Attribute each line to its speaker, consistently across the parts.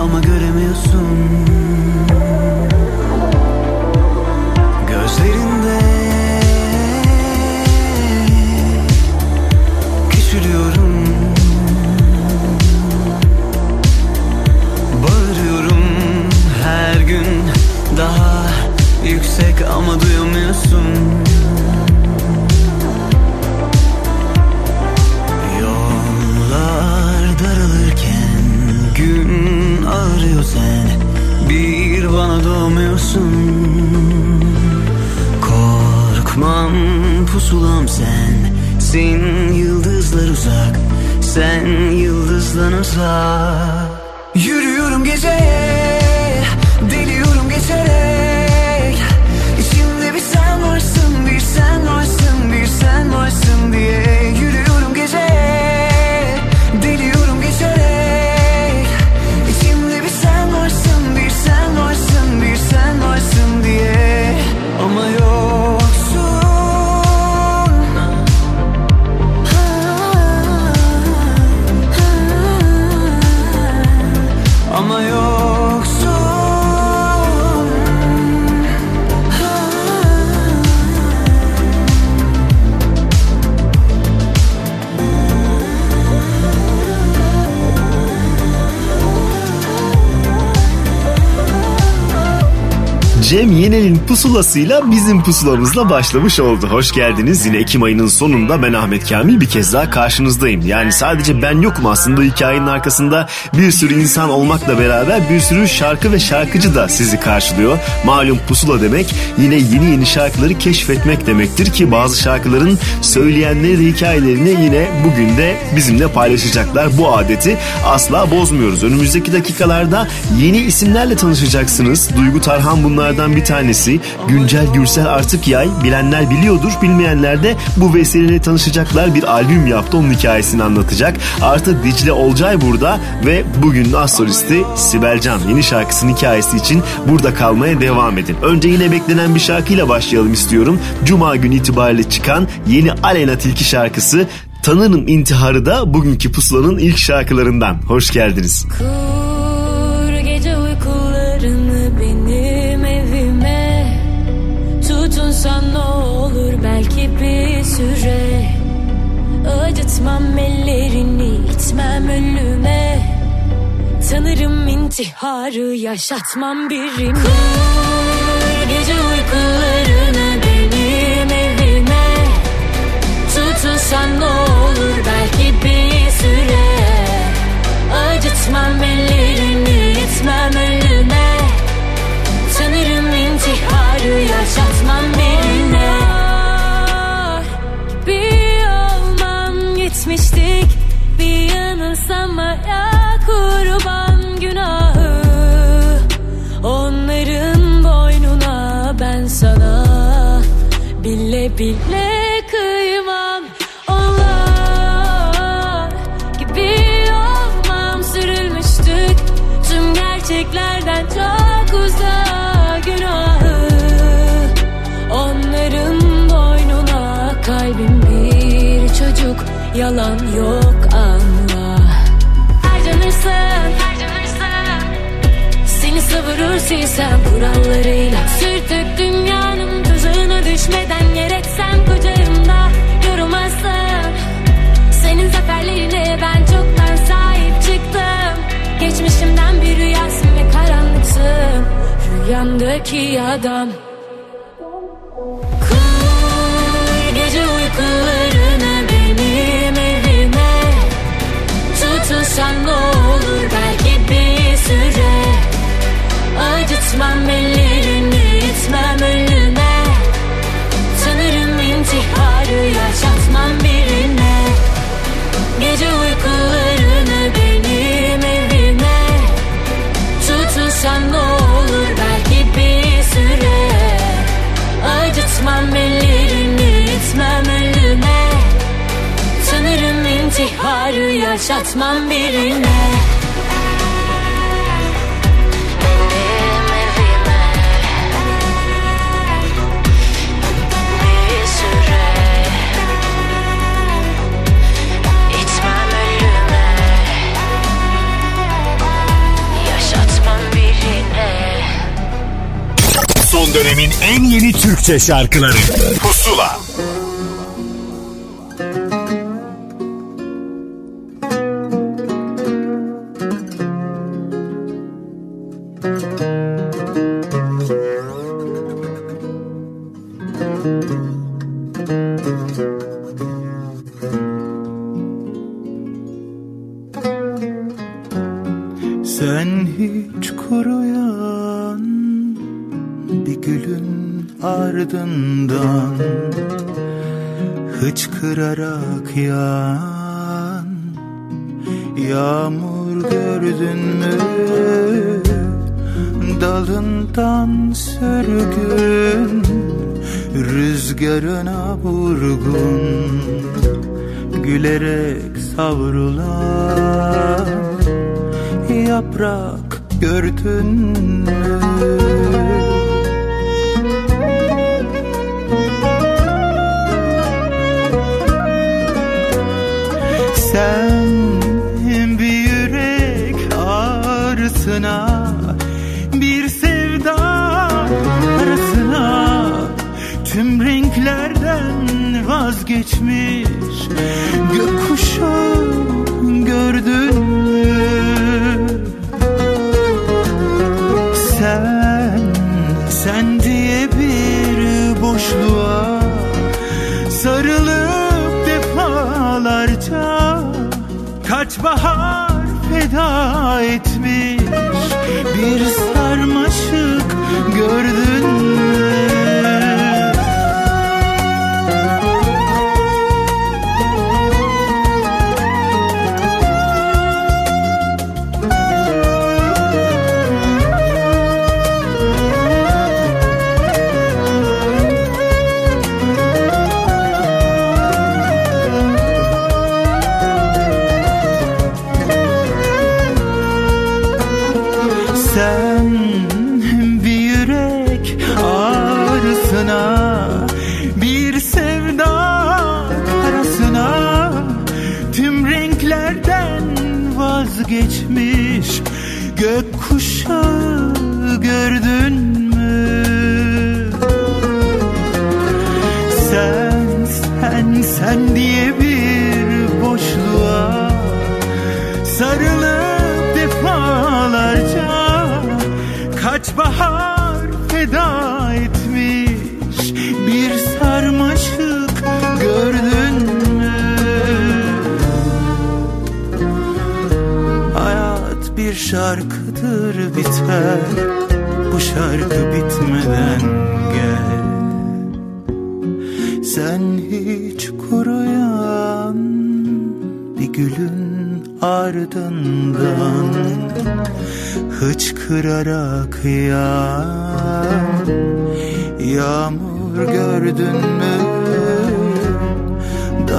Speaker 1: ama göremiyorsun. Gözlerinde küçülüyorum. Bağırıyorum her gün daha yüksek ama duyamıyorsun. Yollar daralırken gün ağrıyor sen Bir bana doğmuyorsun Korkmam pusulam sen Sen yıldızlar uzak Sen yıldızdan uzak. Yürüyorum geceye Deliyorum geçerek. İçimde bir sen varsın Bir sen varsın Bir sen varsın diye Yürüyorum
Speaker 2: Cem Yenel'in pusulasıyla bizim pusulamızla başlamış oldu. Hoş geldiniz. Yine Ekim ayının sonunda ben Ahmet Kamil bir kez daha karşınızdayım. Yani sadece ben yokum aslında hikayenin arkasında bir sürü insan olmakla beraber bir sürü şarkı ve şarkıcı da sizi karşılıyor. Malum pusula demek yine yeni yeni şarkıları keşfetmek demektir ki bazı şarkıların söyleyenleri de hikayelerini yine bugün de bizimle paylaşacaklar. Bu adeti asla bozmuyoruz. Önümüzdeki dakikalarda yeni isimlerle tanışacaksınız. Duygu Tarhan bunlardan bir tanesi. Güncel Gürsel artık yay. Bilenler biliyordur. Bilmeyenler de bu vesileyle tanışacaklar. Bir albüm yaptı. Onun hikayesini anlatacak. Artık Dicle Olcay burada ve bugün az solisti Sibel Can yeni şarkısının hikayesi için burada kalmaya devam edin. Önce yine beklenen bir şarkıyla başlayalım istiyorum. Cuma günü itibariyle çıkan yeni Aleyna Tilki şarkısı Tanırım İntiharı da bugünkü pusulanın ilk şarkılarından. Hoş geldiniz.
Speaker 3: Kur Acıtmam ellerini itmem ölüme Tanırım intiharı yaşatmam birine Kur gece uykularını benim evime. Tutunsan ne olur belki bir süre. Acıtmam ellerini itmem ölüme Tanırım intiharı yaşatmam olmam gitmiştik Bir yanılsamaya kurban günahı. Onların boynuna ben sana Bile bile Yalan yok anla Harcanırsın Seni savurur silsem kurallarıyla Sürtük dünyanın tuzağına düşmeden yer kucağımda Yorulmazsın Senin zaferlerine ben çoktan sahip çıktım. Geçmişimden bir rüyasın ve karanlıksın. Rüyamdaki adam yaşatmam birine.
Speaker 4: Son dönemin en yeni Türkçe şarkıları. Pusula
Speaker 5: Yağan yağmur gördün mü? Dalından sürgün rüzgarına vurgun Gülerek savrulan yaprak gördün mü? Yeah. Şarkıdır biter. Bu şarkı bitmeden gel. Sen hiç kuruyan bir gülün ardından Hıçkırarak yağan yağmur gördün mü?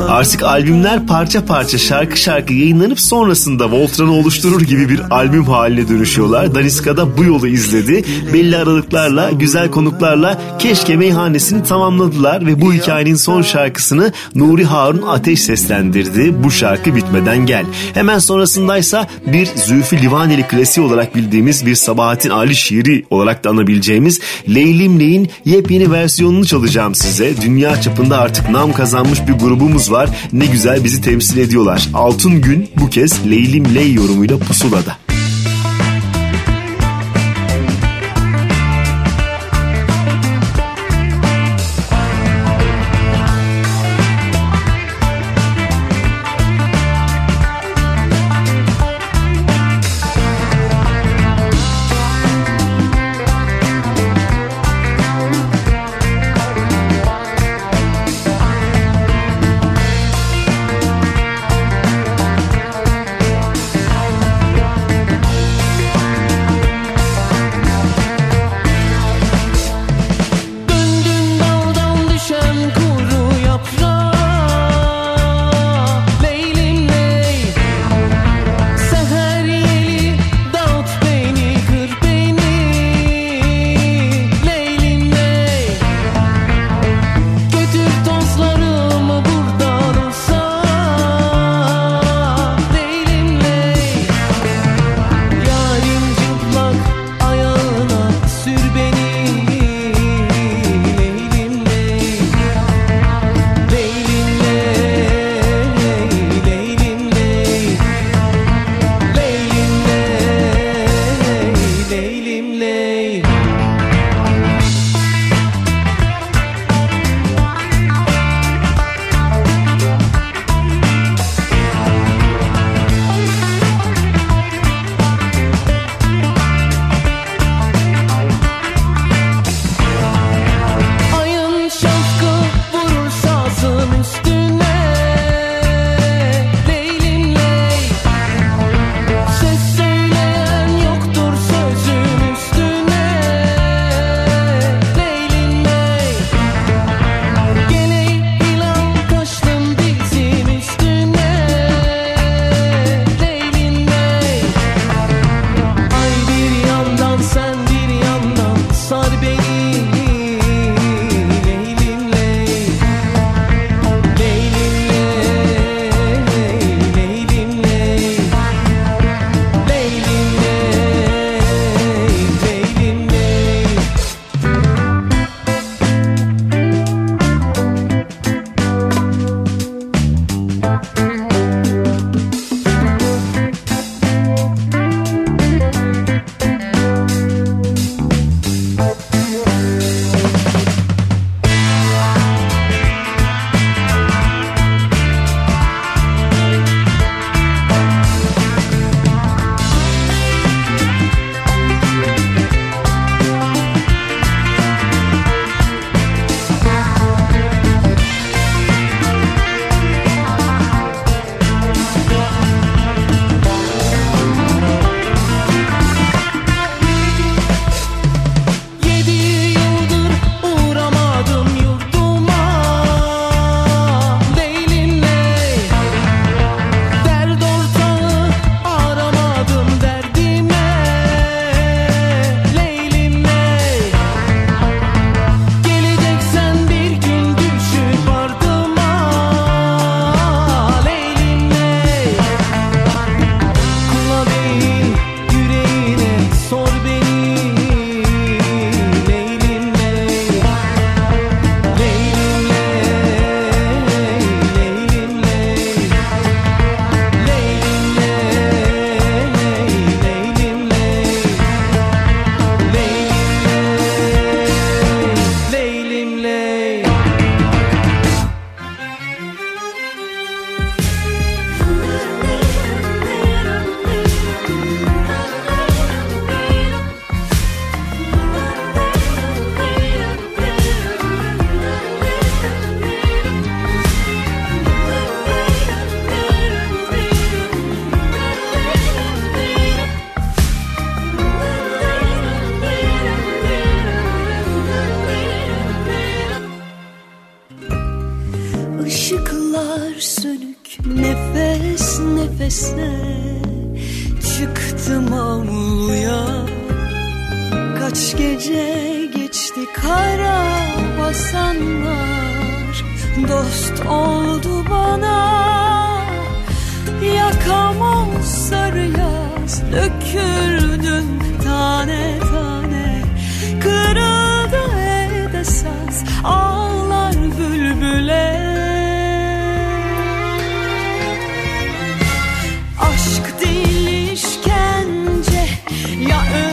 Speaker 2: Artık albümler parça parça şarkı şarkı yayınlanıp sonrasında Voltran'ı oluşturur gibi bir albüm haline dönüşüyorlar. Daniska da bu yolu izledi. Belli aralıklarla, güzel konuklarla Keşke Meyhanesi'ni tamamladılar ve bu hikayenin son şarkısını Nuri Harun Ateş seslendirdi. Bu şarkı bitmeden gel. Hemen sonrasındaysa bir Zülfü Livaneli klasiği olarak bildiğimiz bir Sabahattin Ali şiiri olarak da anabileceğimiz Leylim Ley'in yepyeni versiyonunu çalacağım size. Dünya çapında artık nam kazanmış bir grubumuz var. Ne güzel bizi temsil ediyorlar. Altın Gün bu kez Leylim Ley yorumuyla pusulada.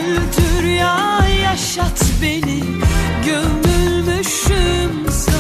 Speaker 6: Öldür ya yaşat beni. Gömülmüşüm sana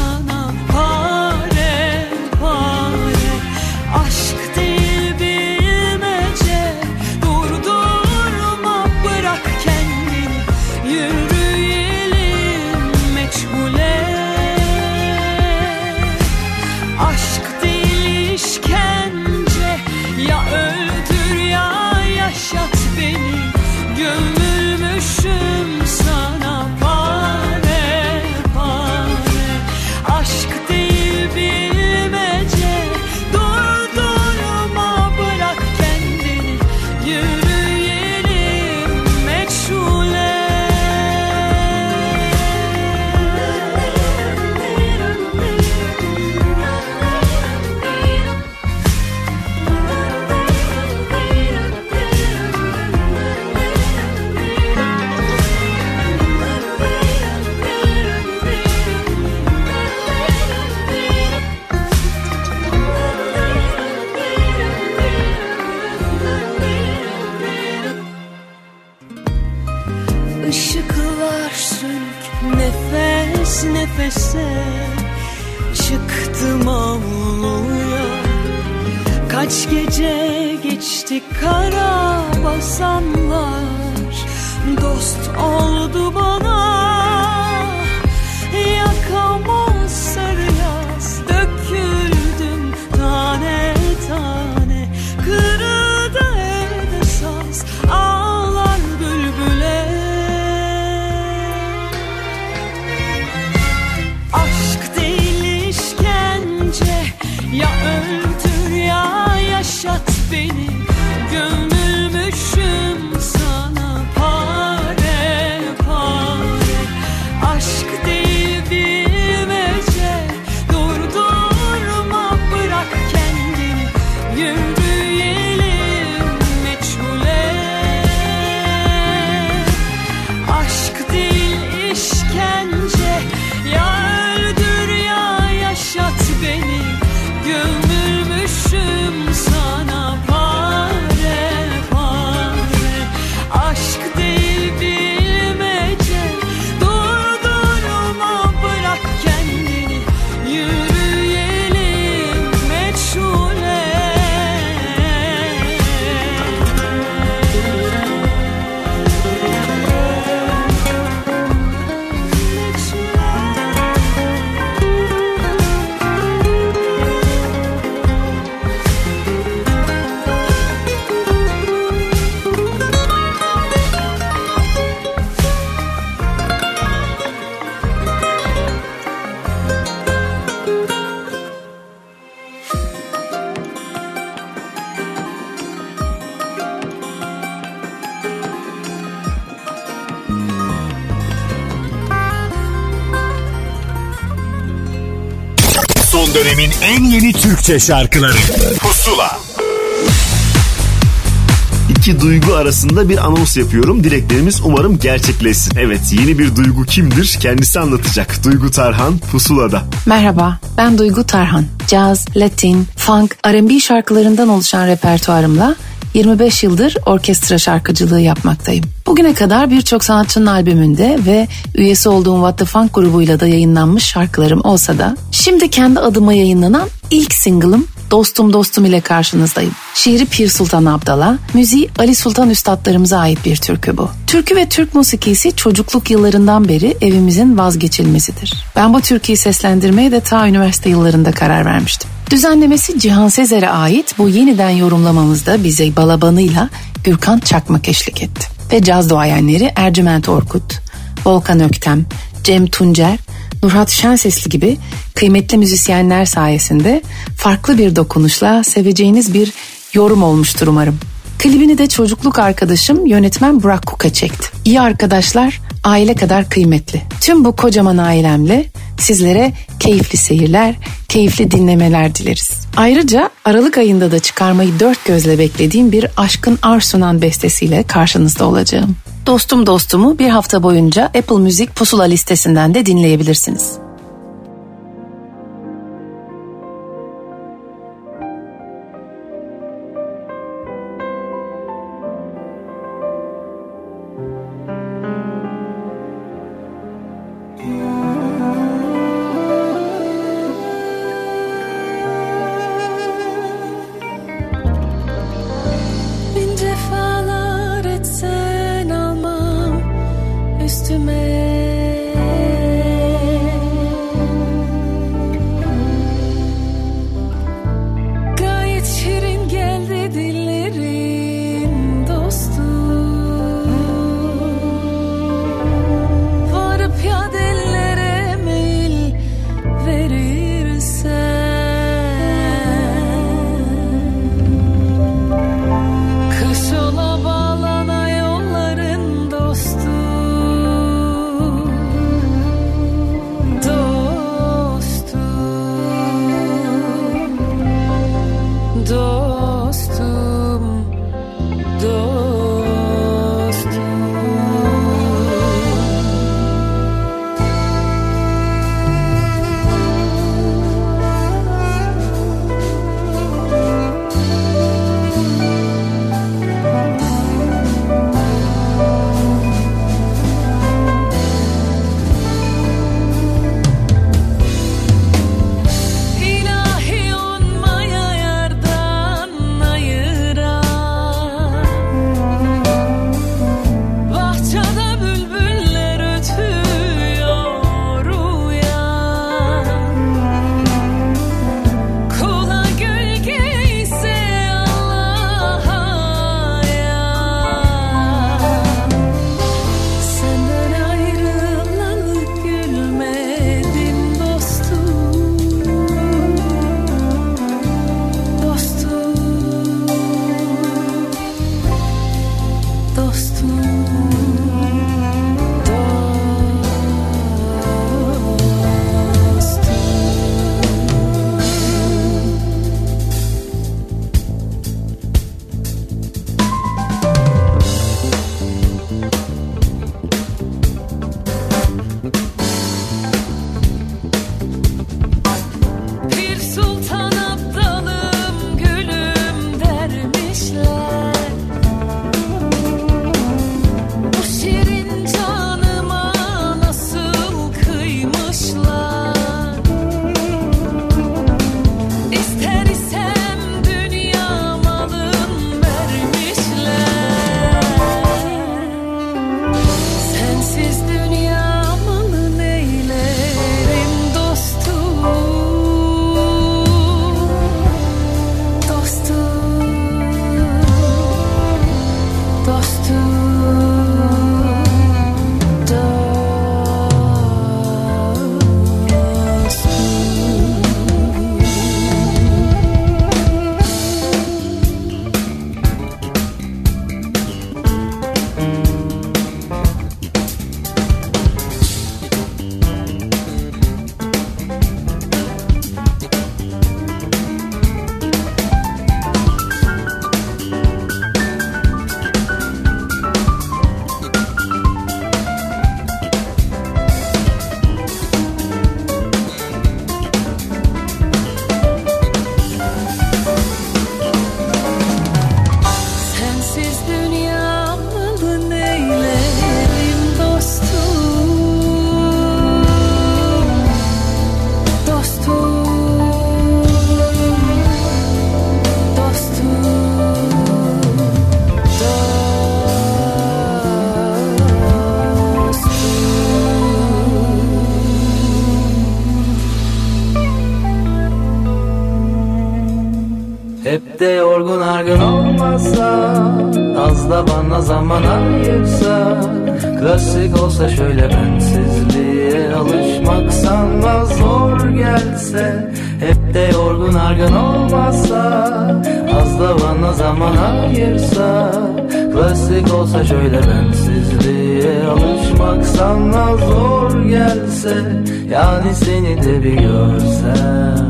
Speaker 4: dönemin en yeni Türkçe şarkıları Pusula
Speaker 2: İki duygu arasında bir anons yapıyorum. Dileklerimiz umarım gerçekleşsin. Evet yeni bir duygu kimdir? Kendisi anlatacak. Duygu Tarhan Pusula'da.
Speaker 7: Merhaba, ben Duygu Tarhan. Caz, Latin, funk, R&B şarkılarından oluşan repertuarımla 25 yıldır orkestra şarkıcılığı yapmaktayım. Bugüne kadar birçok sanatçının albümünde ve üyesi olduğum What the Funk grubuyla da yayınlanmış şarkılarım olsa da şimdi kendi adıma yayınlanan ilk single'ım Dostum Dostum ile karşınızdayım. Şiiri Pir Sultan Abdal'a, müziği Ali Sultan Üstadlarımıza ait bir türkü bu. Türkü ve Türk musikisi çocukluk yıllarından beri evimizin vazgeçilmesidir. Ben bu türküyü seslendirmeye de ta üniversite yıllarında karar vermiştim. Düzenlemesi Cihan Sezer'e ait bu yeniden yorumlamamızda bize balabanıyla Gürkan Çakmak eşlik etti. Ve caz duayenleri Ercüment Orkut, Volkan Öktem, Cem Tuncer, Nurhat Şensesli gibi kıymetli müzisyenler sayesinde farklı bir dokunuşla seveceğiniz bir
Speaker 6: yorum olmuştur umarım. Klibini de çocukluk arkadaşım yönetmen Burak Kuka çekti. İyi arkadaşlar aile kadar kıymetli. Tüm bu kocaman ailemle sizlere keyifli seyirler, keyifli dinlemeler dileriz. Ayrıca Aralık ayında da çıkarmayı dört gözle beklediğim bir Aşkın Arsunan bestesiyle karşınızda olacağım. Dostum Dostum'u bir hafta boyunca Apple Müzik pusula listesinden de dinleyebilirsiniz.
Speaker 8: oysa Klasik olsa şöyle bensizliğe alışmak sanma zor gelse. Hep de yorgun argın olmasa Az da bana zaman ayırsa. Klasik olsa şöyle bensizliğe alışmak sanma zor gelse. Yani seni de bir görsem.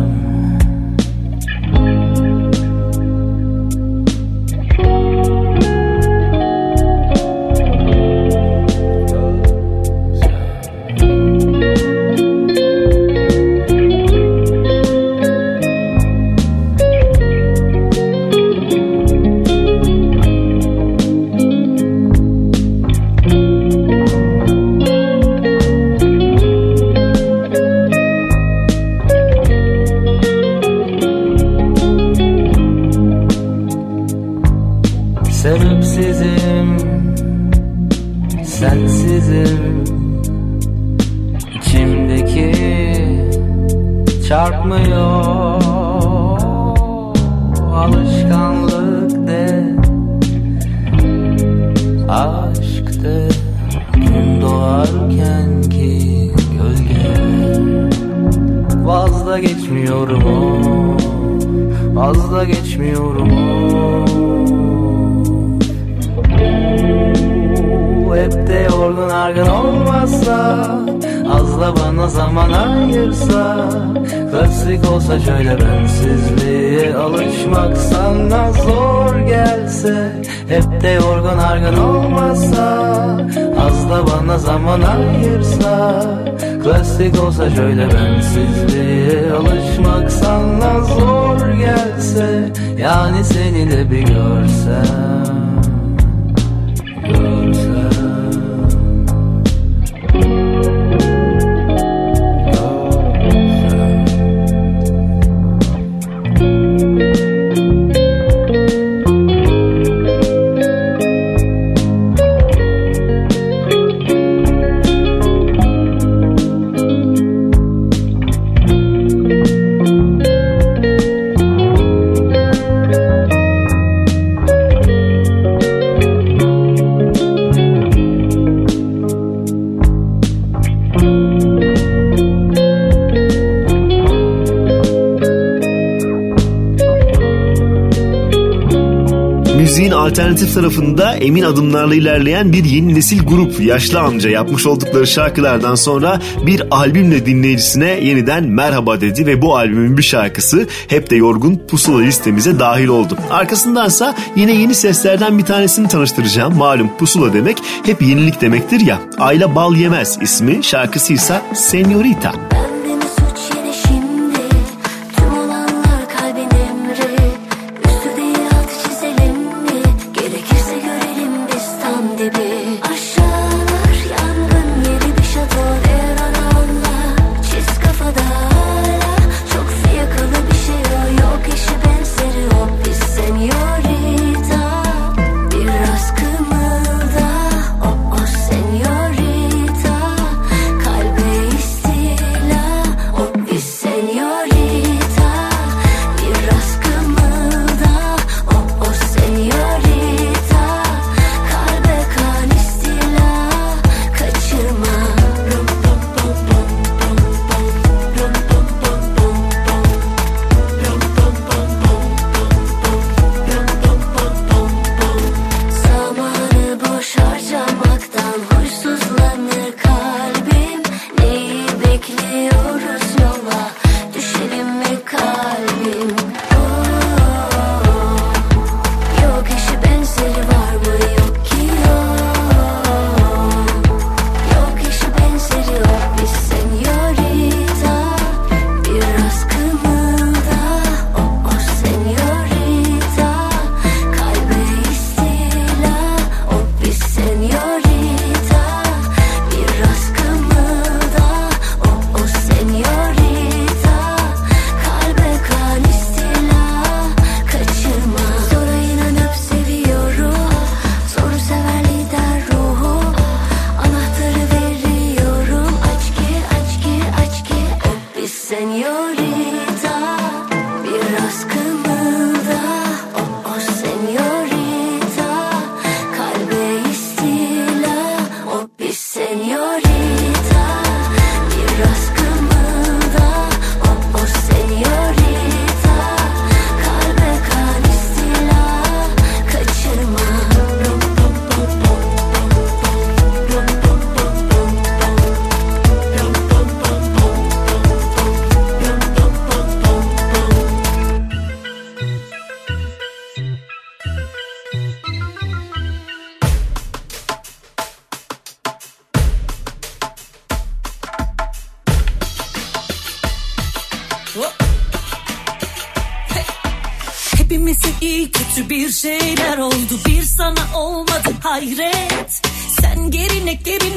Speaker 2: Alternatif tarafında emin adımlarla ilerleyen bir yeni nesil grup Yaşlı Amca yapmış oldukları şarkılardan sonra bir albümle dinleyicisine yeniden merhaba dedi ve bu albümün bir şarkısı Hep de Yorgun Pusula listemize dahil oldu. Arkasındansa yine yeni seslerden bir tanesini tanıştıracağım. Malum pusula demek hep yenilik demektir ya. Ayla Bal Yemez ismi şarkısıysa Senyorita.
Speaker 4: Benden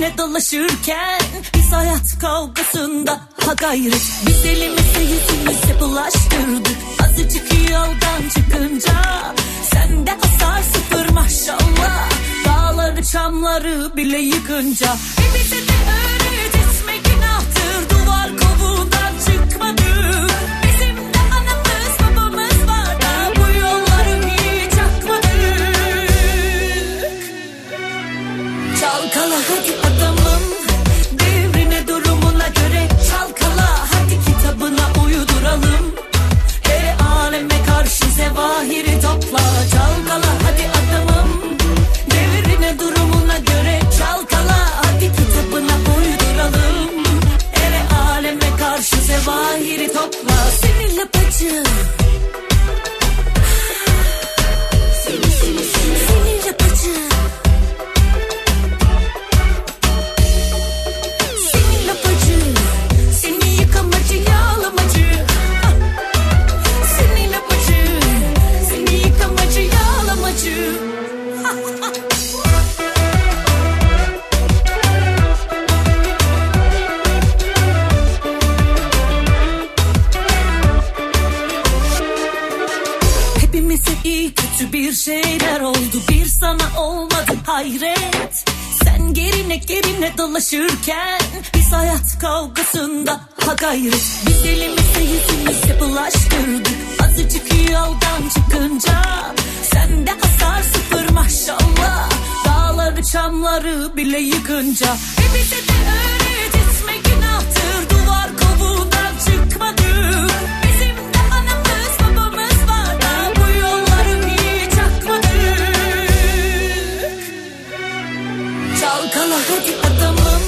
Speaker 9: gerine dolaşırken Biz hayat kavgasında ha gayret. Biz elimize yüzümüze bulaştırdık. Azıcık yoldan çıkınca Sende hasar sıfır maşallah. Dağları çamları bile yıkınca. E bize de öğretme günahtır. Duvar kovuğundan çıkmadık Bizim de anamız babamız var da Bu yolları hiç akmadık Çalkala hadi zevahiri topla Çalkala hadi adamım. Devrine durumuna göre çalkala Hadi kitabına uyduralım. E aleme karşı zevahiri topla. Seninle bacı sana olmadı hayret. Sen gerine gerine dolaşırken Biz hayat kavgasında ha gayret. Biz elimize yüzümüze bulaştırdık. Azıcık yoldan çıkınca Sende hasar sıfır maşallah. Dağları çamları bile yıkınca. E bize de öğretme günahtır Duvar kovuğundan çıkmadık Çalkala hadi adamım.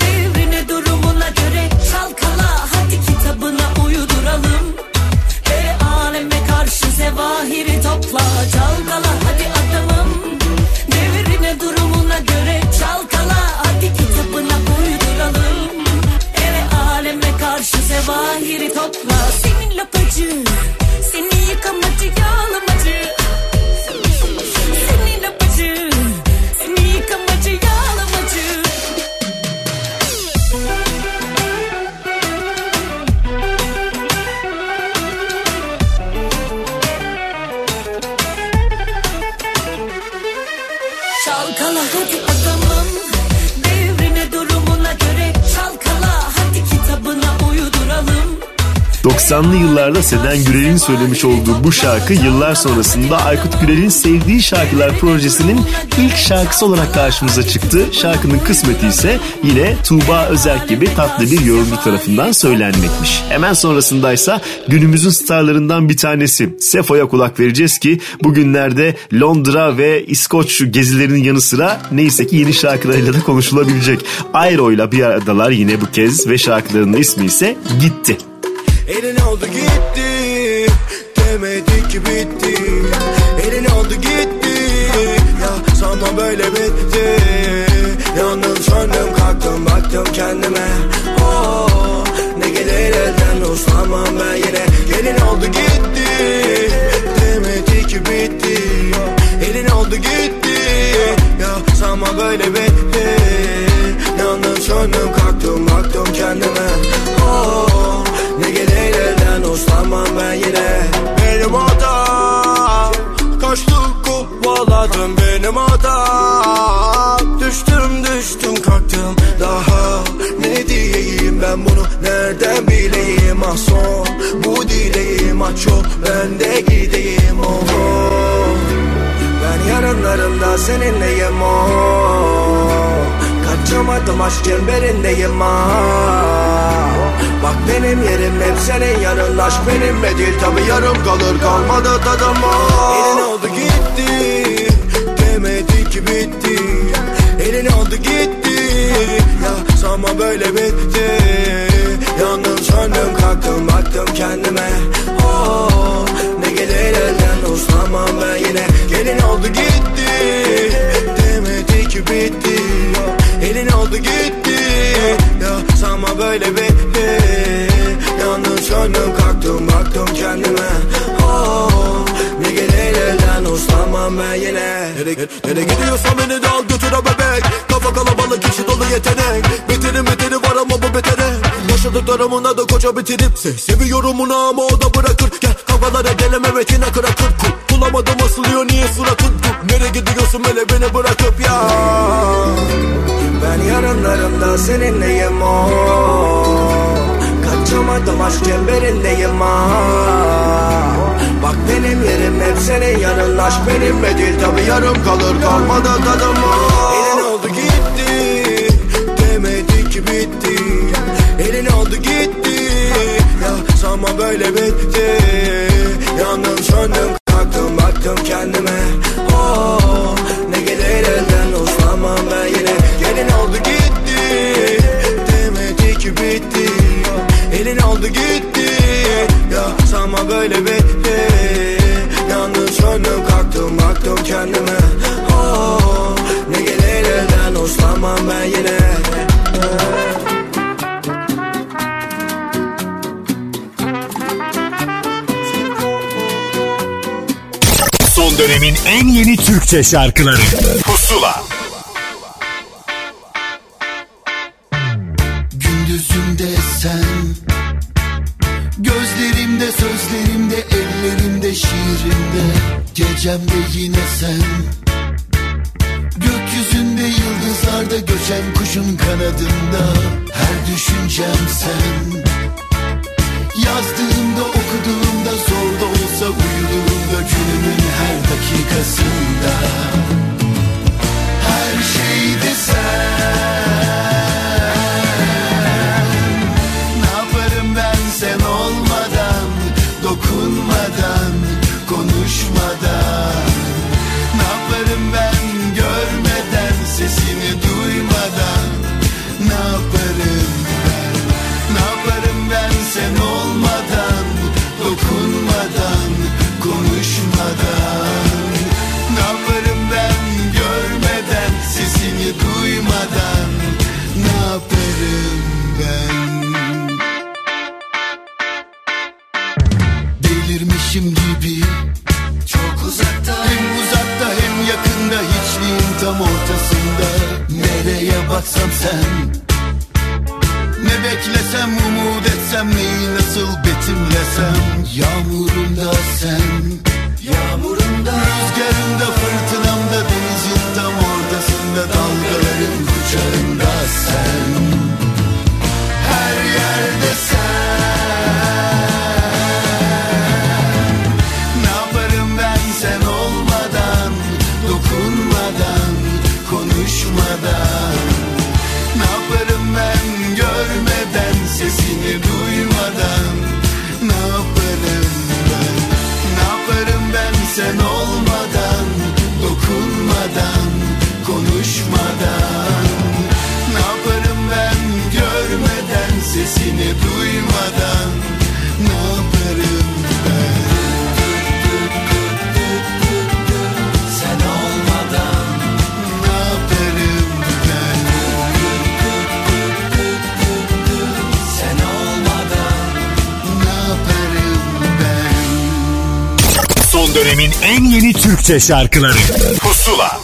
Speaker 9: Devrine durumuna göre çalkala. Hadi kitabına uyduralım. E aleme karşı zevahiri topla. Çalkala hadi adamım. Devrine durumuna göre çalkala. Hadi kitabına uyduralım. E aleme karşı zevahiri topla. Senin lapacı Seni yıkamacı yağlamacı
Speaker 2: yıllarda Seden Gürel'in söylemiş olduğu bu şarkı yıllar sonrasında Aykut Gürel'in Sevdiği Şarkılar projesinin ilk şarkısı olarak karşımıza çıktı. Şarkının kısmeti ise yine Tuğba Özerk gibi tatlı bir yorumcu tarafından söylenmekmiş. Hemen sonrasındaysa günümüzün starlarından bir tanesi Sefo'ya kulak vereceğiz ki bugünlerde Londra ve İskoç gezilerinin yanı sıra neyse ki yeni şarkılarıyla da konuşulabilecek. Ayro'yla bir aradalar yine bu kez ve şarkılarının ismi ise Gitti.
Speaker 10: Elin oldu gitti Demedi ki bitti. Elin oldu gitti Ya sanma böyle bitti. Yandım söndüm kalktım baktım kendime. Oh, Ne gelir elden uslanmam ben yine. Gelin oldu gitti Demedi ki bitti. Elin oldu gitti Ya sanma böyle bitti. Yandım söndüm kalktım benim hatam Düştüm düştüm kalktım. Daha Ne diyeyim ben bunu? Nereden bileyim? Ah son bu dileğim. Ah çok ben de gideyim. Oh, oh. Ben yarınlarında seninleyim. Oh. Kaçamadım aşk çemberindeyim ah. Bak benim yerim hep senin yanın. Aşk benimle değil. Tabi yarım kalır. Kalmadı tadım. Ah. Elin oldu gitti ki bitti Elin oldu gitti. Ya sanma böyle bitti. Yandım söndüm kalktım baktım kendime. Oh, Ne gelir elden uslanmam ben yine. Gelin oldu gitti. Demedi ki bitti. Elin oldu gitti. Ya sanma böyle bitti. Yandım söndüm kalktım baktım kendime. Oh, Ne Nereye gidiyorsan beni de al götür bebek. Kafa kalabalık içi dolu yetenek. Biterim biteri var ama bu betere. Yaşadıklarımın adı koca bitirip Seviyorum onu ama o da bırakır. Gel kafalara geleme retine kırakır. Kul, Bulamadım asılıyor niye suratın? Dur, Nereye gidiyorsun böyle beni bırakıp ya? Ben yarınlarımda seninleyim o. Kaçamadım aşk çemberindeyim ha Bak benim yerim hep senin yanın. Aşk benimle değil tabi yarım kalır. Kalmadı tadım Elin oldu gitti Demedi ki bitti. Elin oldu gitti Ya sanma böyle bitti. Yandım söndüm kalktım baktım kendime. Oh ne gelir elden uslanmam ben yine. Gelin oldu gitti Demedi bitti. Elin oldu gitti Ya sanma böyle bitti kendime. Oh ne gelir elden uslanmam ben yine.
Speaker 11: Son dönemin en yeni Türkçe şarkıları. Pusula dönemin en yeni Türkçe şarkıları Pusula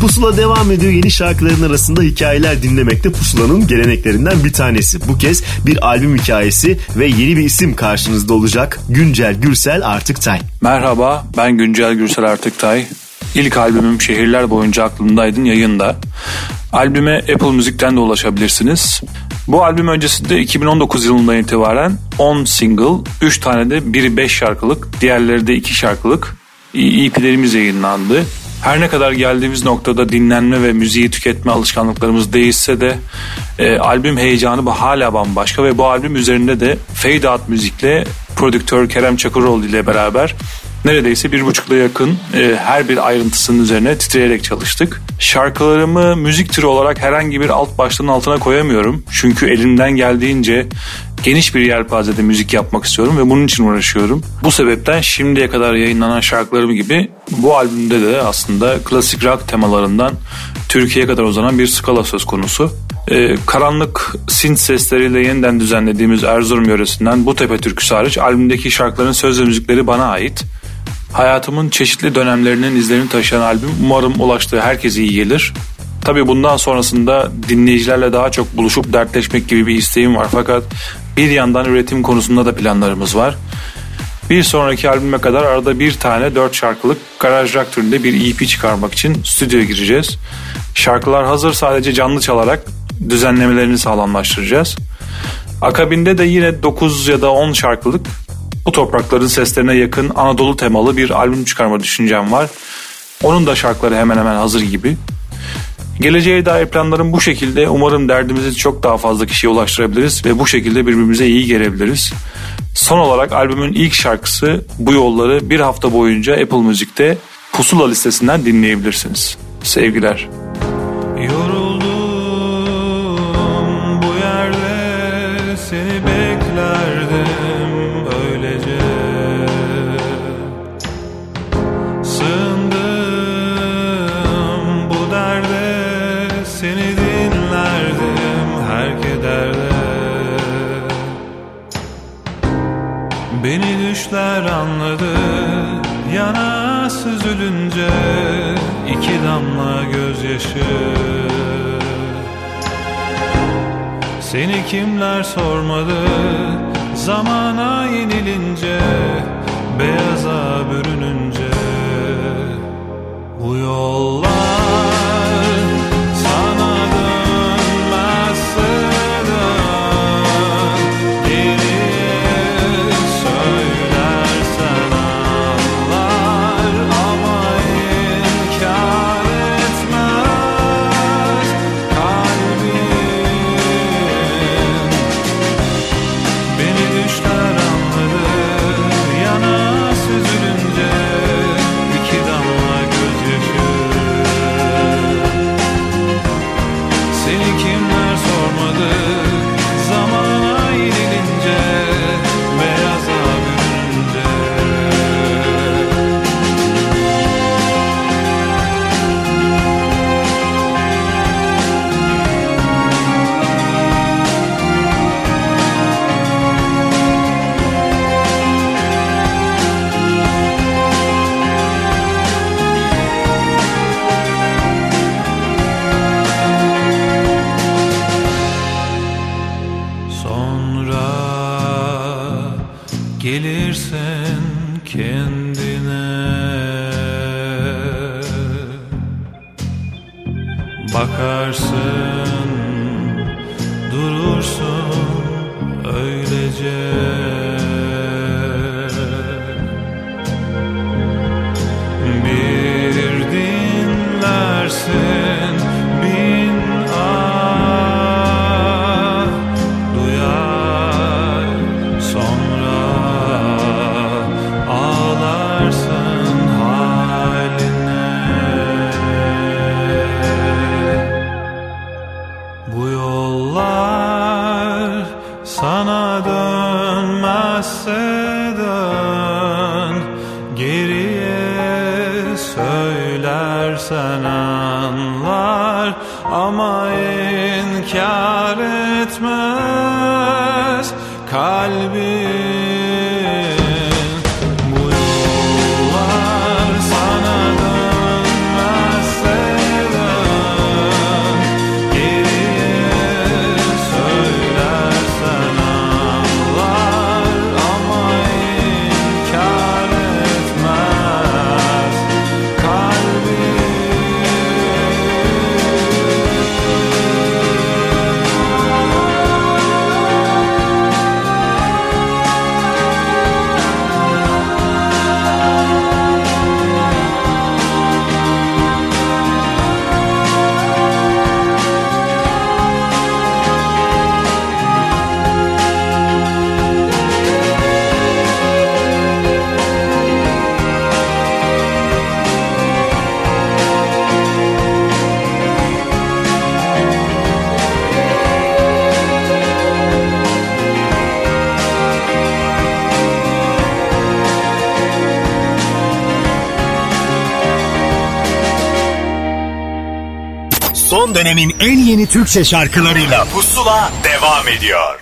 Speaker 2: Pusula devam ediyor. Yeni şarkıların arasında hikayeler dinlemekte Pusula'nın geleneklerinden bir tanesi. Bu kez bir albüm hikayesi ve yeni bir isim karşınızda olacak. Güncel Gürsel Artıktay.
Speaker 12: Merhaba, ben Güncel Gürsel Artıktay. İlk albümüm Şehirler Boyunca Aklımdaydın yayında. Albüme Apple Müzik'ten de ulaşabilirsiniz. Bu albüm öncesinde 2019 yılından itibaren 10 single, 3 tane de biri 5 şarkılık, diğerleri de 2 şarkılık EP'lerimiz yayınlandı. Her ne kadar geldiğimiz noktada dinlenme ve müziği tüketme alışkanlıklarımız değişse de e, albüm heyecanı bu hala bambaşka ve bu albüm üzerinde de Fade Out müzikle prodüktör Kerem Çakıroğlu ile beraber neredeyse bir buçukla yakın e, her bir ayrıntısının üzerine titreyerek çalıştık. Şarkılarımı müzik türü olarak herhangi bir alt başlığın altına koyamıyorum. Çünkü elimden geldiğince geniş bir yelpazede müzik yapmak istiyorum ve bunun için uğraşıyorum. Bu sebepten şimdiye kadar yayınlanan şarkılarım gibi bu albümde de aslında klasik rock temalarından Türkiye'ye kadar uzanan bir skala söz konusu. Ee, karanlık synth sesleriyle yeniden düzenlediğimiz Erzurum yöresinden bu tepe türküsü hariç albümdeki şarkıların söz ve müzikleri bana ait. Hayatımın çeşitli dönemlerinin izlerini taşıyan albüm umarım ulaştığı herkese iyi gelir. Tabii bundan sonrasında dinleyicilerle daha çok buluşup dertleşmek gibi bir isteğim var. Fakat bir yandan üretim konusunda da planlarımız var. Bir sonraki albüme kadar arada bir tane dört şarkılık garaj rock türünde bir EP çıkarmak için stüdyoya gireceğiz. Şarkılar hazır sadece canlı çalarak düzenlemelerini sağlamlaştıracağız. Akabinde de yine 9 ya da 10 şarkılık bu toprakların seslerine yakın Anadolu temalı bir albüm çıkarma düşüncem var. Onun da şarkıları hemen hemen hazır gibi. Geleceğe dair planlarım bu şekilde. Umarım derdimizi çok daha fazla kişiye ulaştırabiliriz ve bu şekilde birbirimize iyi gelebiliriz. Son olarak albümün ilk şarkısı Bu Yolları bir hafta boyunca Apple Müzik'te Pusula listesinden dinleyebilirsiniz. Sevgiler.
Speaker 13: Yoruldum Beni düşler anladı yana süzülünce iki damla gözyaşı. Seni kimler sormadı zamana yenilince beyaza bürününce. Bu yollar
Speaker 4: dönemin en yeni Türkçe şarkılarıyla Pusula devam ediyor.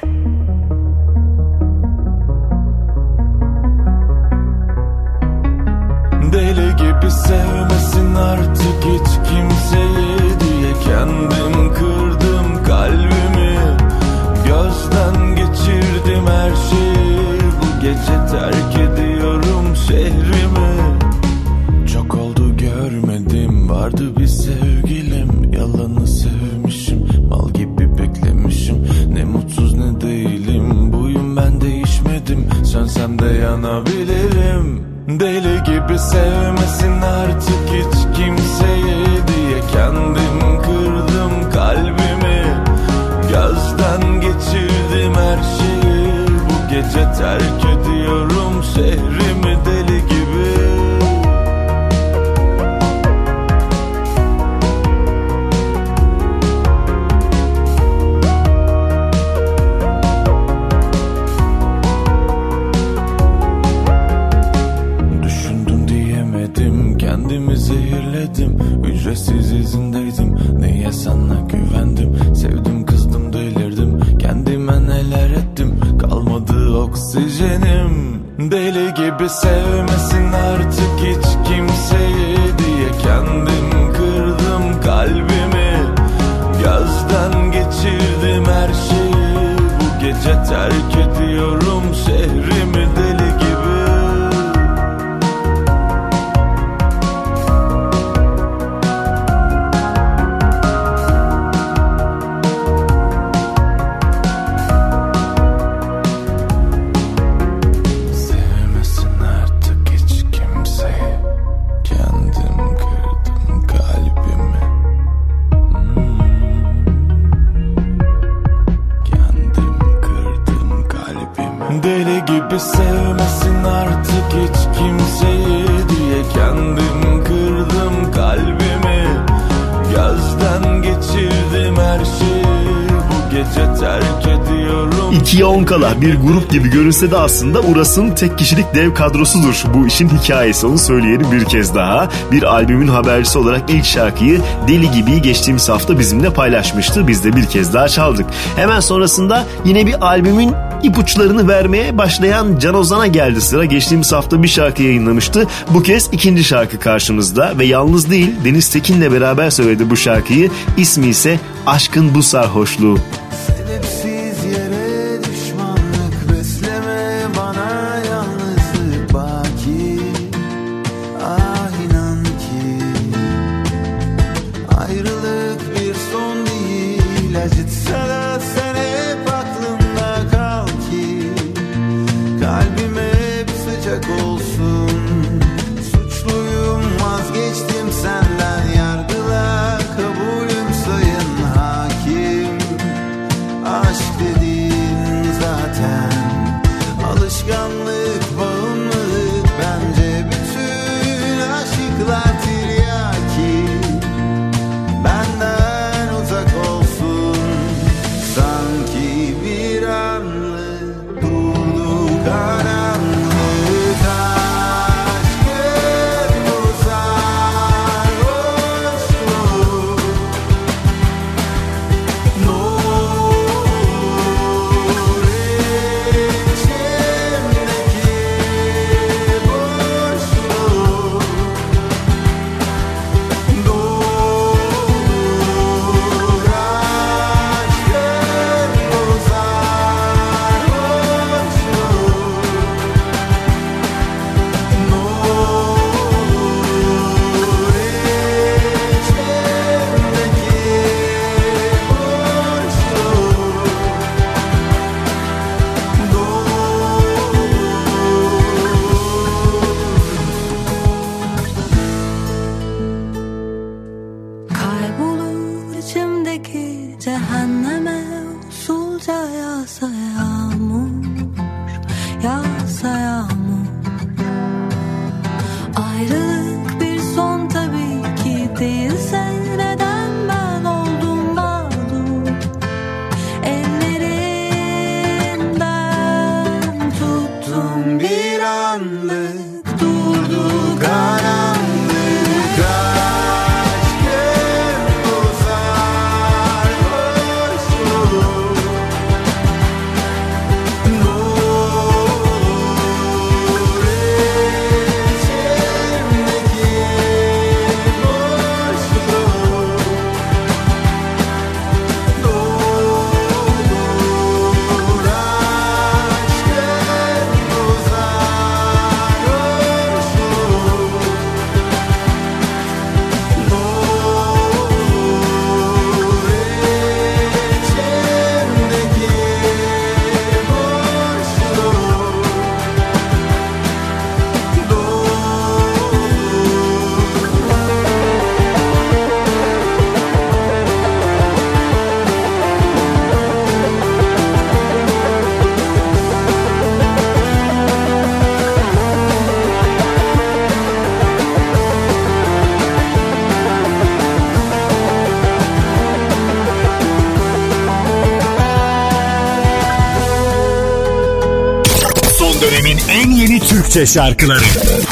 Speaker 11: ikiye on bir grup gibi görünse de aslında Uras'ın tek kişilik dev kadrosudur. Bu işin hikayesi onu söyleyelim bir kez daha. Bir albümün habercisi olarak ilk şarkıyı Deli Gibi geçtiğimiz hafta bizimle paylaşmıştı. Biz de bir kez daha çaldık. Hemen sonrasında yine bir albümün ipuçlarını vermeye başlayan Can Ozan'a geldi sıra. Geçtiğimiz hafta bir şarkı yayınlamıştı. Bu kez ikinci şarkı karşımızda ve yalnız değil Deniz Tekin'le beraber söyledi bu şarkıyı. İsmi ise Aşkın Bu Sarhoşluğu.
Speaker 4: Türkçe şarkıları.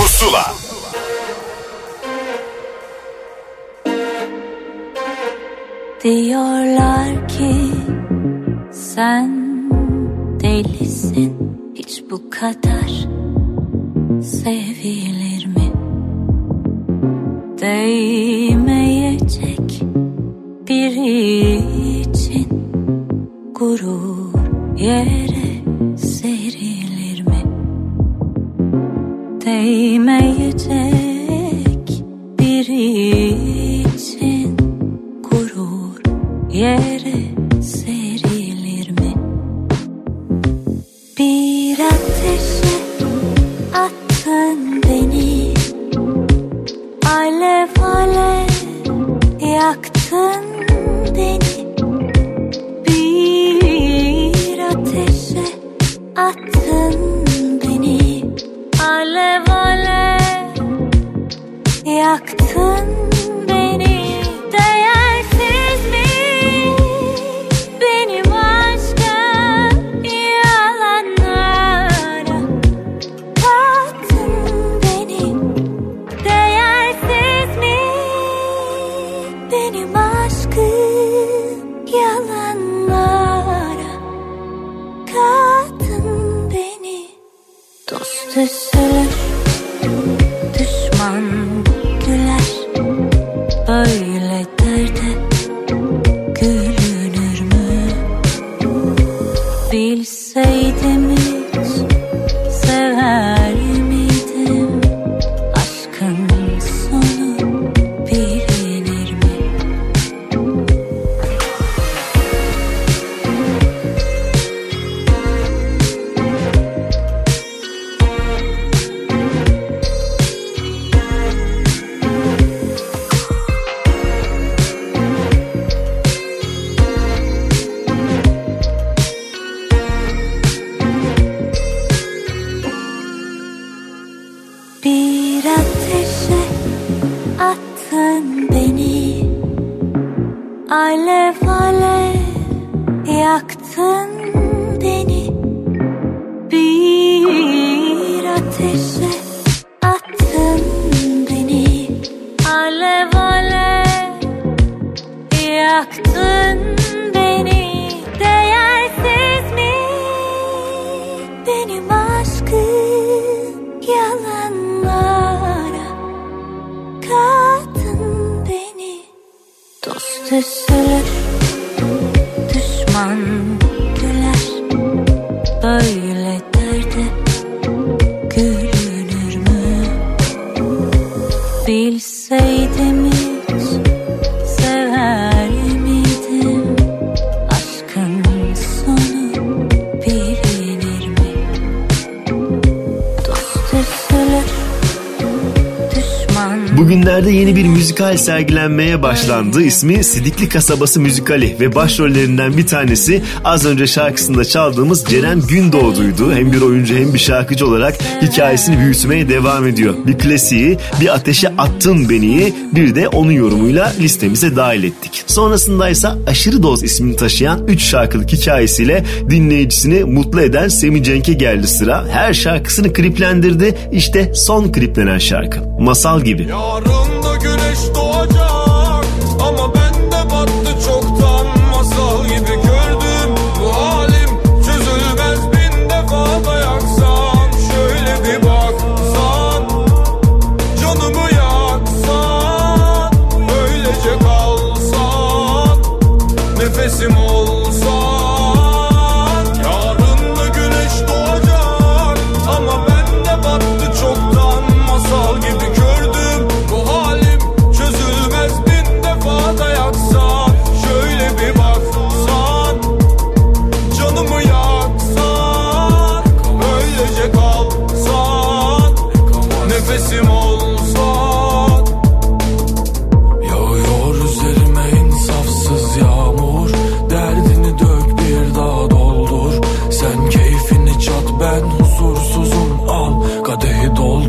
Speaker 2: müzikal sergilenmeye başlandı. İsmi Sidikli Kasabası Müzikali ve başrollerinden bir tanesi az önce şarkısında çaldığımız Ceren Gündoğdu'ydu. Hem bir oyuncu hem bir şarkıcı olarak hikayesini büyütmeye devam ediyor. Bir klasiği, bir ateşe attın beni'yi bir de onun yorumuyla listemize dahil ettik. Sonrasında ise Aşırı Doz ismini taşıyan 3 şarkılık hikayesiyle dinleyicisini mutlu eden Semih Cenk'e geldi sıra. Her şarkısını kliplendirdi. İşte son kliplenen şarkı. Masal gibi.
Speaker 14: Yarın da günü custódia.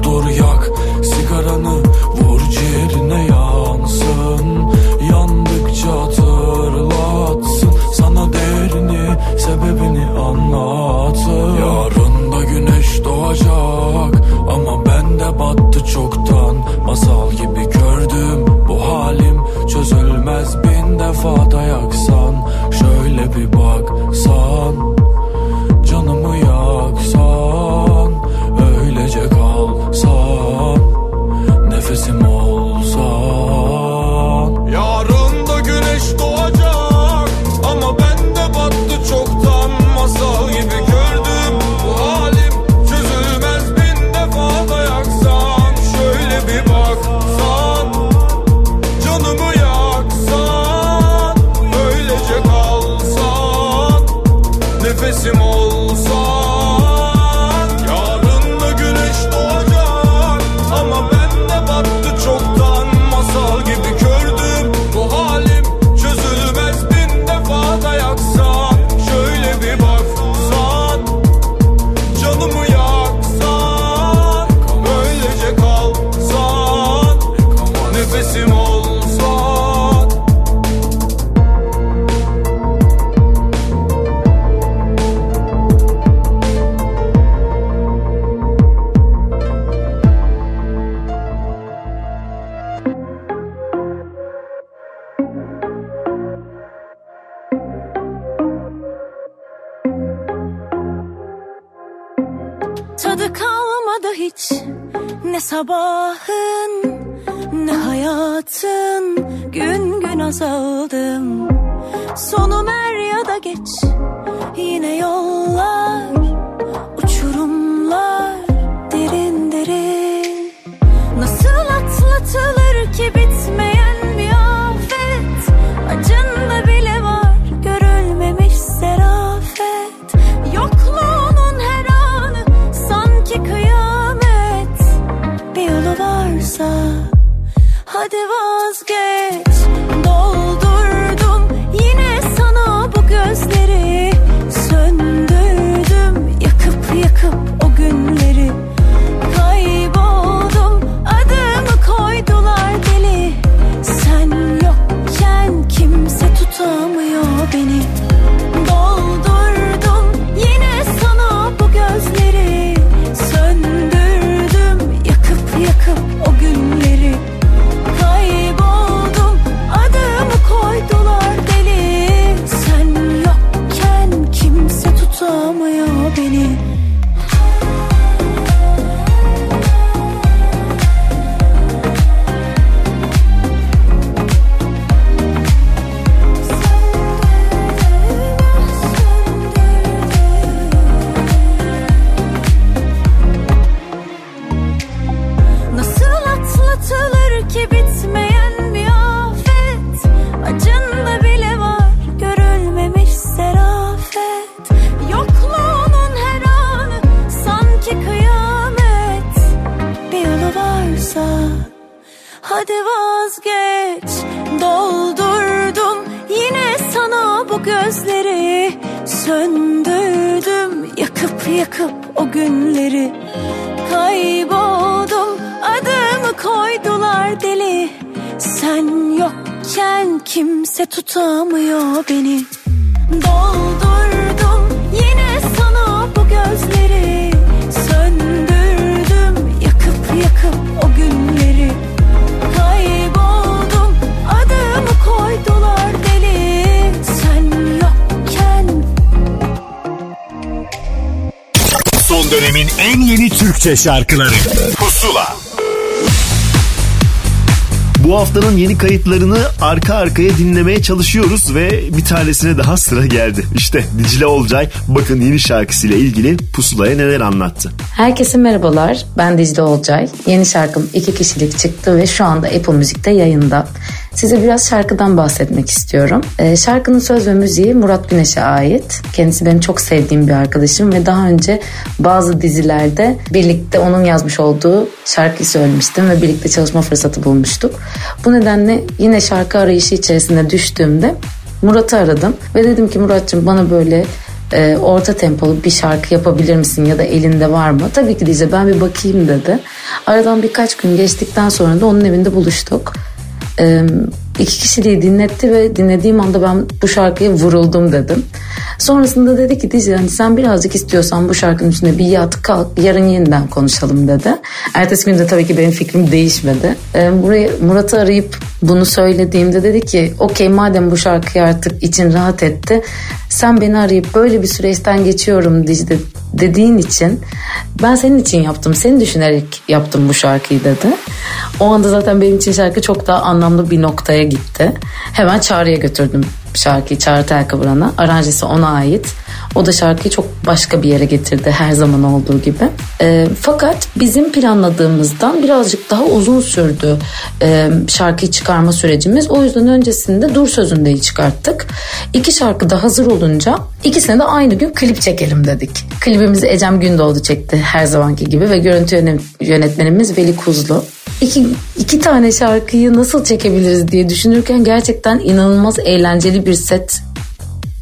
Speaker 14: doldur yak Sigaranı vur ciğerine yansın. Yandıkça hatırlatsın Sana değerini sebebini anlatın Yarın da güneş doğacak Ama bende battı çoktan. Masal gibi gördüm bu halim Çözülmez. Bin defa dayaksan Şöyle bir baksan.
Speaker 4: Türkçe şarkıları Pusula
Speaker 2: Bu haftanın yeni kayıtlarını arka arkaya dinlemeye çalışıyoruz ve bir tanesine daha sıra geldi. İşte Dicle Olcay bakın yeni şarkısıyla ilgili pusulaya neler anlattı.
Speaker 15: Herkese merhabalar. Ben Dicle Olcay. Yeni şarkım iki kişilik çıktı ve şu anda Apple Müzik'te yayında. Size biraz şarkıdan bahsetmek istiyorum. Ee, şarkının söz ve müziği Murat Güneş'e ait. Kendisi benim çok sevdiğim bir arkadaşım ve daha önce bazı dizilerde birlikte onun yazmış olduğu şarkıyı söylemiştim ve birlikte çalışma fırsatı bulmuştuk. Bu nedenle yine şarkı arayışı içerisinde düştüğümde Murat'ı aradım ve dedim ki Murat'cığım bana böyle e, orta tempolu bir şarkı yapabilir misin ya da elinde var mı? Tabii ki Dicle ben bir bakayım dedi. Aradan birkaç gün geçtikten sonra da onun evinde buluştuk. E, İki kişiliği dinletti ve dinlediğim anda ben bu şarkıya vuruldum dedim. Sonrasında dedi ki Dicle hani sen birazcık istiyorsan bu şarkının üstüne bir yat kalk yarın yeniden konuşalım dedi. Ertesi günde tabii ki benim fikrim değişmedi. Ee, buraya Murat'ı arayıp bunu söylediğimde dedi ki okey madem bu şarkıyı artık için rahat etti sen beni arayıp böyle bir süreçten geçiyorum Dicle dediğin için ben senin için yaptım seni düşünerek yaptım bu şarkıyı dedi. O anda zaten benim için şarkı çok daha anlamlı bir noktaya gitti. Hemen Çağrı'ya götürdüm şarkıyı Çağrı Telkıvran'a. Aranjesi ona ait. O da şarkıyı çok başka bir yere getirdi her zaman olduğu gibi. E, fakat bizim planladığımızdan birazcık daha uzun sürdü e, şarkıyı çıkarma sürecimiz. O yüzden öncesinde Dur Sözünde'yi çıkarttık. İki şarkı da hazır olunca ikisine de aynı gün klip çekelim dedik. Klibimizi Ecem Gündoğdu çekti her zamanki gibi ve görüntü yöne- yönetmenimiz Veli Kuzlu. İki, iki tane şarkıyı nasıl çekebiliriz diye düşünürken gerçekten inanılmaz eğlenceli bir set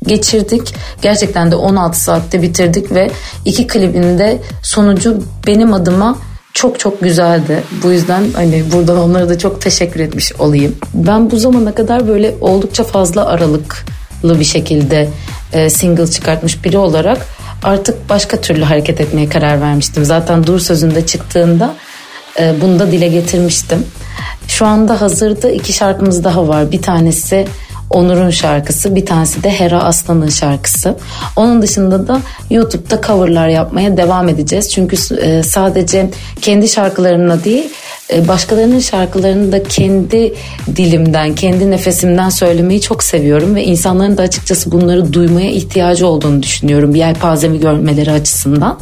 Speaker 15: geçirdik. Gerçekten de 16 saatte bitirdik ve iki klibinde sonucu benim adıma çok çok güzeldi. Bu yüzden hani buradan onlara da çok teşekkür etmiş olayım. Ben bu zamana kadar böyle oldukça fazla aralıklı bir şekilde e, single çıkartmış biri olarak artık başka türlü hareket etmeye karar vermiştim. Zaten Dur Sözü'nde çıktığında e, bunu da dile getirmiştim. Şu anda hazırda iki şarkımız daha var. Bir tanesi Onur'un şarkısı, bir tanesi de Hera Aslan'ın şarkısı. Onun dışında da YouTube'da coverlar yapmaya devam edeceğiz. Çünkü e, sadece kendi şarkılarına değil, e, başkalarının şarkılarını da kendi dilimden, kendi nefesimden söylemeyi çok seviyorum ve insanların da açıkçası bunları duymaya ihtiyacı olduğunu düşünüyorum. Bir yelpazemi görmeleri açısından.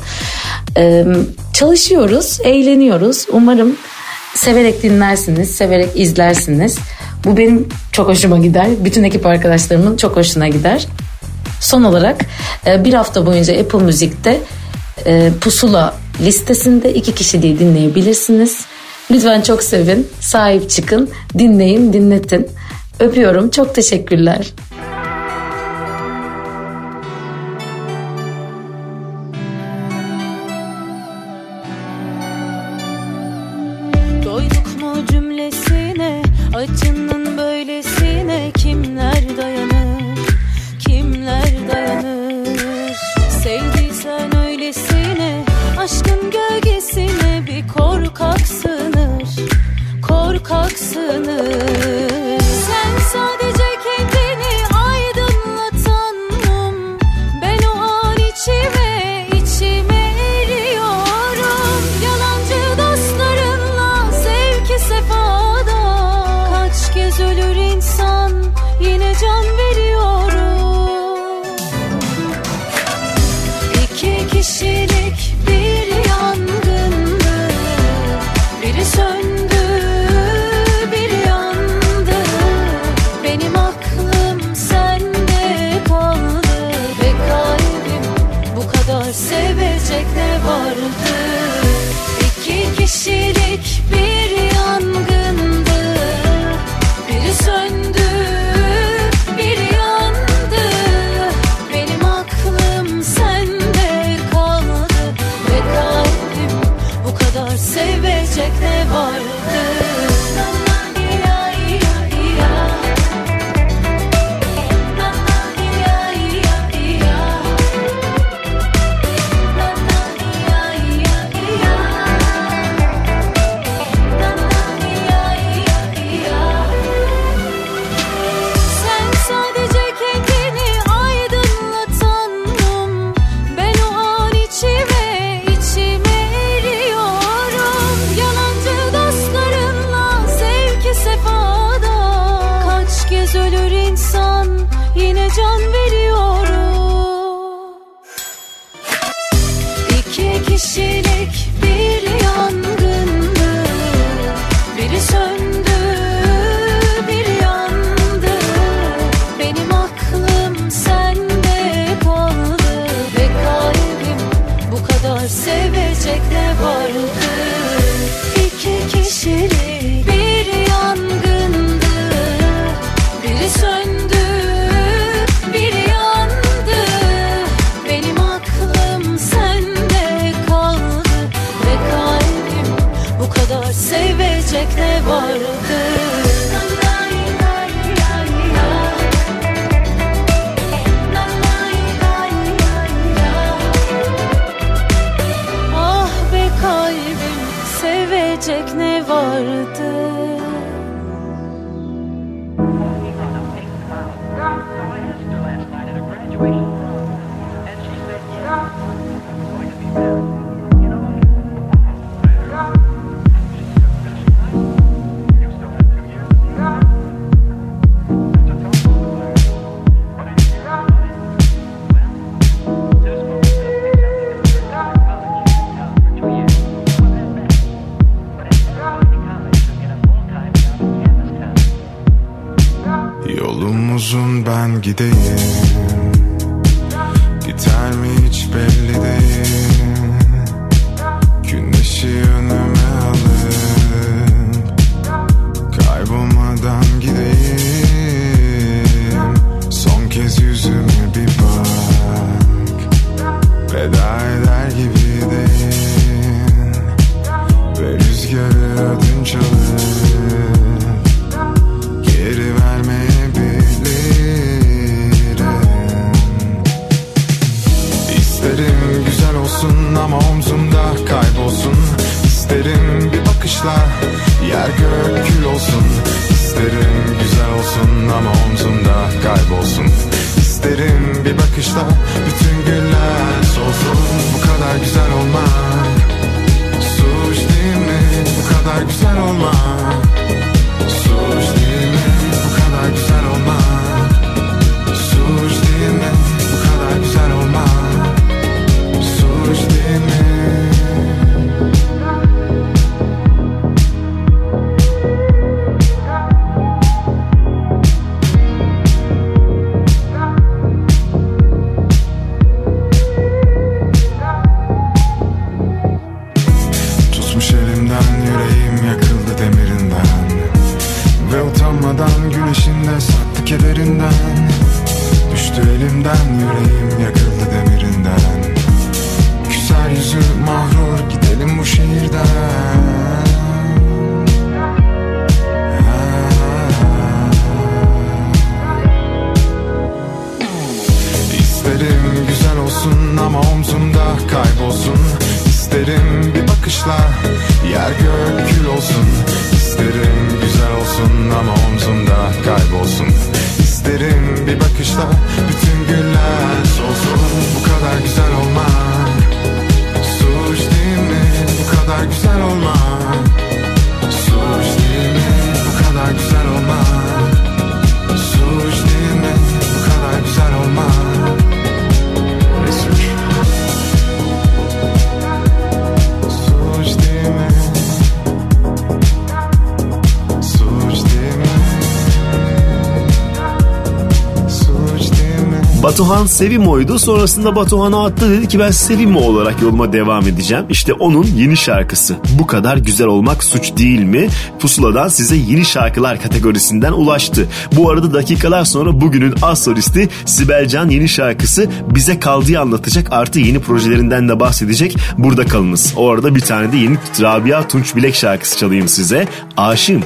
Speaker 15: E, çalışıyoruz, eğleniyoruz. Umarım severek dinlersiniz, severek izlersiniz. Bu benim çok hoşuma gider. Bütün ekip arkadaşlarımın çok hoşuna gider. Son olarak e, bir hafta boyunca Apple Müzik'te e, Pusula listesinde iki kişiliği dinleyebilirsiniz. Lütfen çok sevin, sahip çıkın, dinleyin, dinletin. Öpüyorum, çok teşekkürler.
Speaker 6: Sevecek ne
Speaker 11: isterim bir bakışla. Bütün günler solsun bu kadar güzel olmak. Suç değil mi? Bu kadar güzel olmak. Suç değil mi? Bu kadar güzel olmak. Suç değil mi? Bu kadar güzel olmak. Suç değil mi?
Speaker 6: Sevimo'ydu. Sonrasında Batuhan'a attı dedi ki ben Sevimo olarak yoluma devam edeceğim. İşte onun yeni şarkısı. Bu kadar güzel olmak suç değil mi? Pusula'dan size yeni şarkılar kategorisinden ulaştı. Bu arada dakikalar sonra bugünün az solisti Sibel Can yeni şarkısı bize kaldığı anlatacak artı yeni projelerinden de bahsedecek. Burada kalınız. O arada bir tane de yeni Rabia Tunç Bilek şarkısı çalayım size. Aşığım.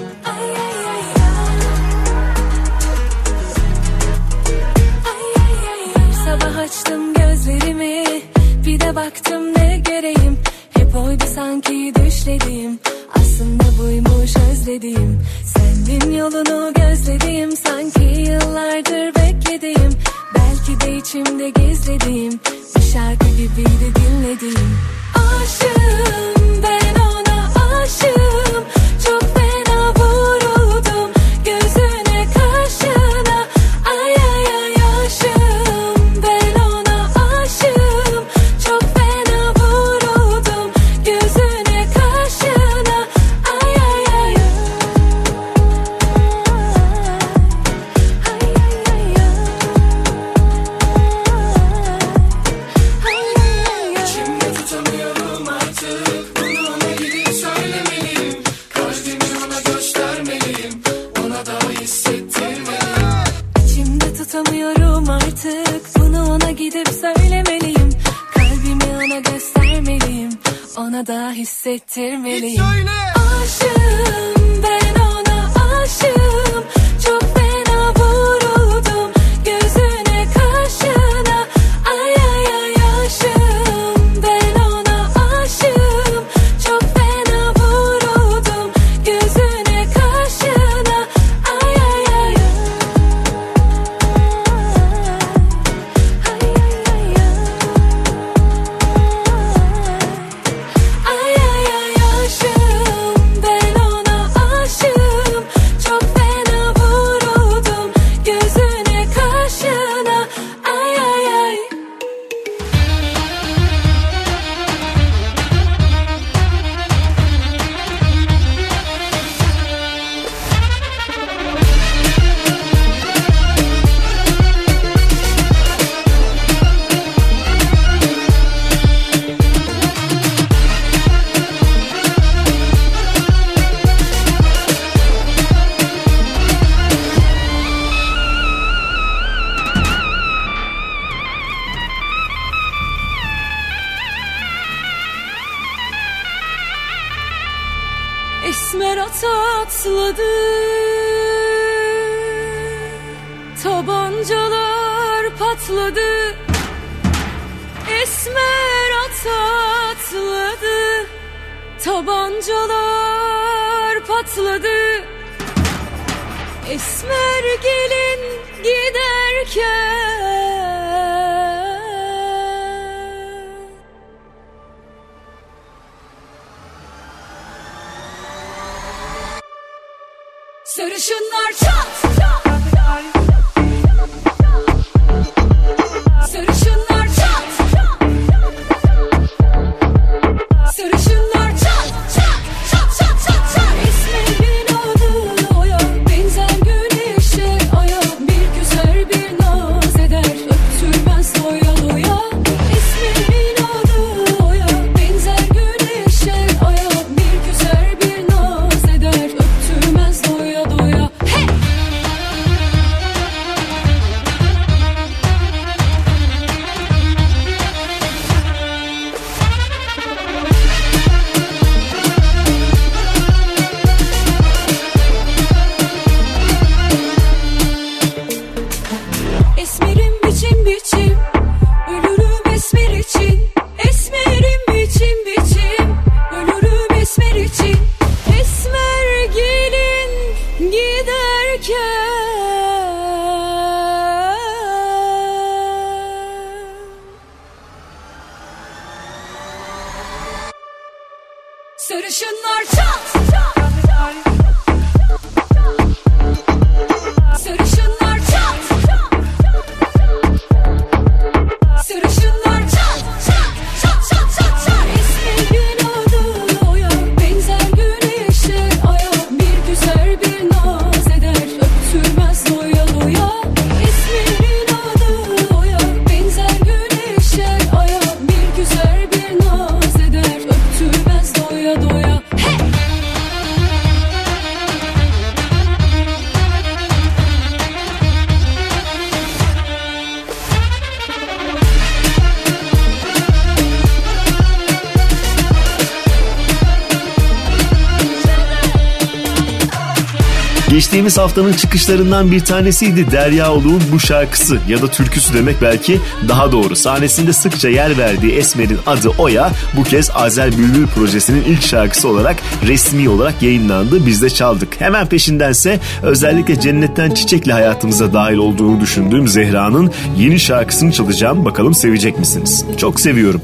Speaker 6: haftanın çıkışlarından bir tanesiydi Derya Oluğ'un bu şarkısı ya da türküsü demek belki daha doğru. Sahnesinde sıkça yer verdiği Esmer'in adı Oya bu kez Azer Bülbül projesinin ilk şarkısı olarak resmi olarak yayınlandı. Biz de çaldık. Hemen peşindense özellikle Cennetten Çiçek'le hayatımıza dahil olduğunu düşündüğüm Zehra'nın yeni şarkısını çalacağım. Bakalım sevecek misiniz? Çok seviyorum.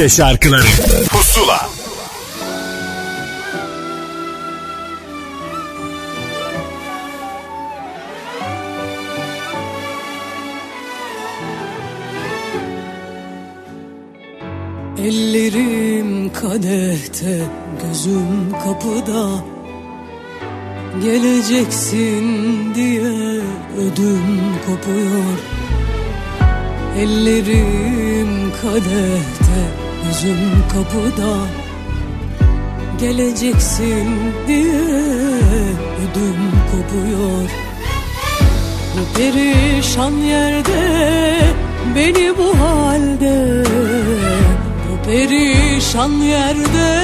Speaker 16: Türkçe şarkıları. Pusula.
Speaker 17: Ellerim kadehte, gözüm kapıda. Geleceksin diye ödüm kopuyor. Ellerim kadehte, gözüm kapıda Geleceksin diye ödüm kopuyor. Bu perişan yerde beni bu halde. Bu perişan yerde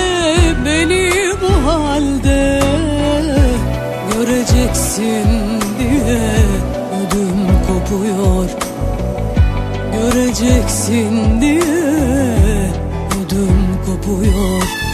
Speaker 17: beni bu halde. Göreceksin diye ödüm kopuyor. Göreceksin diye ödüm kopuyor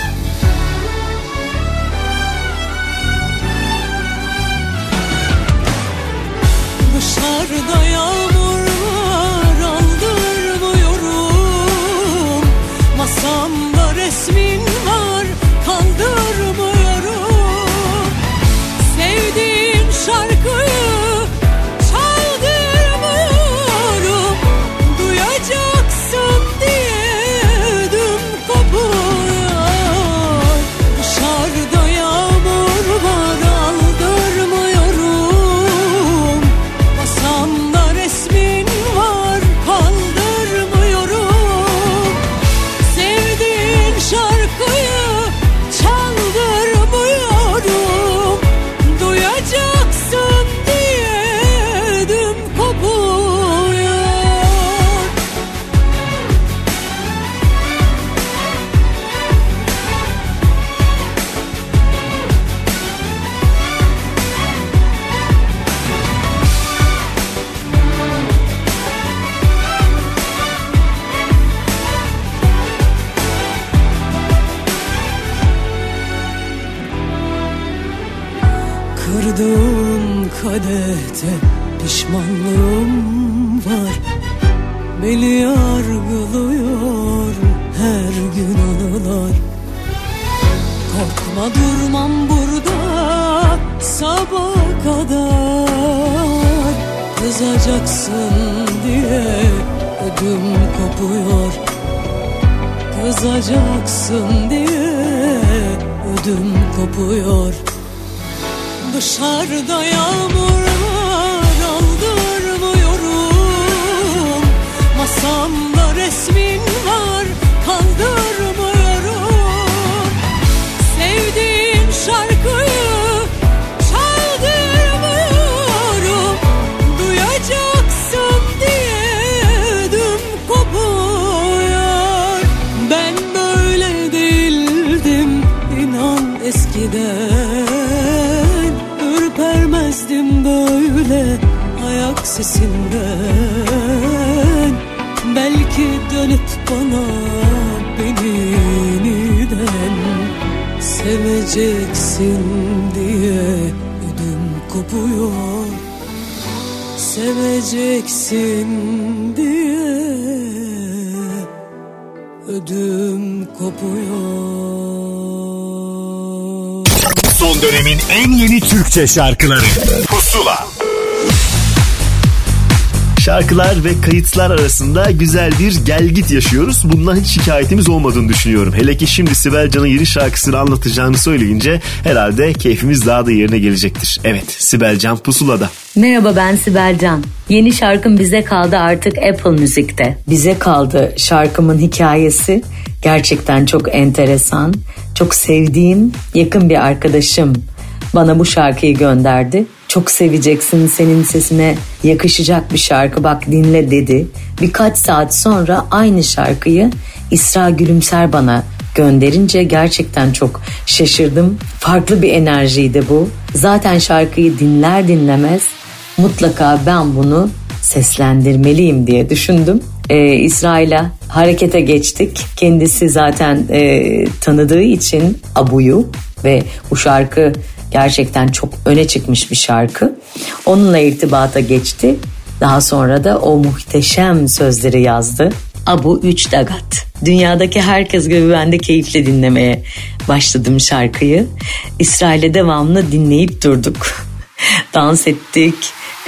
Speaker 16: Türkçe şarkıları Pusula
Speaker 2: Şarkılar ve kayıtlar arasında güzel bir gel git yaşıyoruz. Bundan hiç şikayetimiz olmadığını düşünüyorum. Hele ki şimdi Sibel Can'ın yeni şarkısını anlatacağını söyleyince herhalde keyfimiz daha da yerine gelecektir. Evet Sibel Can pusulada.
Speaker 18: Merhaba ben Sibel Can. Yeni şarkım bize kaldı artık Apple Müzik'te. Bize kaldı şarkımın hikayesi gerçekten çok enteresan. Çok sevdiğim yakın bir arkadaşım bana bu şarkıyı gönderdi. Çok seveceksin senin sesine yakışacak bir şarkı bak dinle dedi. Birkaç saat sonra aynı şarkıyı İsra Gülümser bana gönderince gerçekten çok şaşırdım. Farklı bir enerjiydi bu. Zaten şarkıyı dinler dinlemez mutlaka ben bunu seslendirmeliyim diye düşündüm. Ee, İsrail'e harekete geçtik. Kendisi zaten e, tanıdığı için Abu'yu ve bu şarkı gerçekten çok öne çıkmış bir şarkı. Onunla irtibata geçti. Daha sonra da o muhteşem sözleri yazdı. Abu Üç Dagat. Dünyadaki herkes gibi ben de keyifle dinlemeye başladım şarkıyı. İsrail'e devamlı dinleyip durduk. Dans ettik,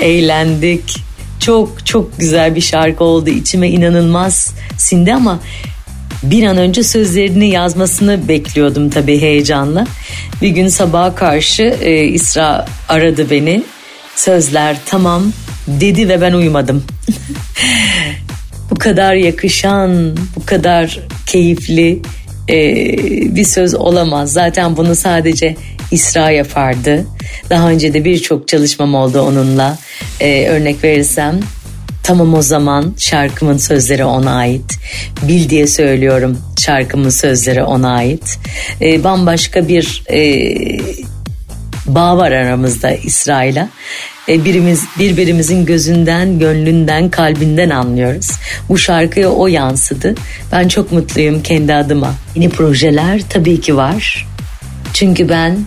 Speaker 18: eğlendik. Çok çok güzel bir şarkı oldu. İçime inanılmaz sindi ama bir an önce sözlerini yazmasını bekliyordum tabii heyecanla. Bir gün sabaha karşı e, İsra aradı beni. Sözler tamam dedi ve ben uyumadım. bu kadar yakışan, bu kadar keyifli e, bir söz olamaz. Zaten bunu sadece İsra yapardı. Daha önce de birçok çalışmam oldu onunla. E, örnek verirsem Tamam o zaman şarkımın sözleri ona ait. Bil diye söylüyorum şarkımın sözleri ona ait. E, bambaşka bir e, bağ var aramızda İsrail'e. E, birimiz birbirimizin gözünden, gönlünden, kalbinden anlıyoruz. Bu şarkıya o yansıdı. Ben çok mutluyum kendi adıma. Yeni projeler tabii ki var. Çünkü ben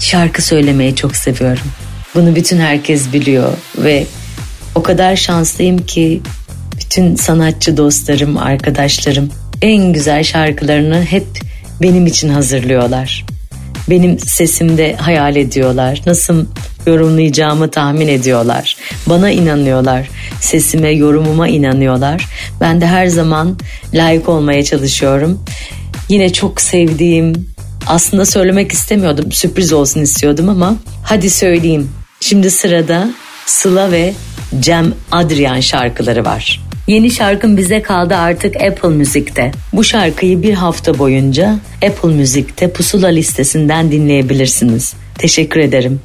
Speaker 18: şarkı söylemeyi çok seviyorum. Bunu bütün herkes biliyor ve o kadar şanslıyım ki bütün sanatçı dostlarım, arkadaşlarım en güzel şarkılarını hep benim için hazırlıyorlar. Benim sesimde hayal ediyorlar. Nasıl yorumlayacağımı tahmin ediyorlar. Bana inanıyorlar. Sesime, yorumuma inanıyorlar. Ben de her zaman layık olmaya çalışıyorum. Yine çok sevdiğim, aslında söylemek istemiyordum, sürpriz olsun istiyordum ama hadi söyleyeyim. Şimdi sırada Sıla ve Cem Adrian şarkıları var. Yeni şarkım bize kaldı artık Apple Müzik'te. Bu şarkıyı bir hafta boyunca Apple Müzik'te pusula listesinden dinleyebilirsiniz. Teşekkür ederim.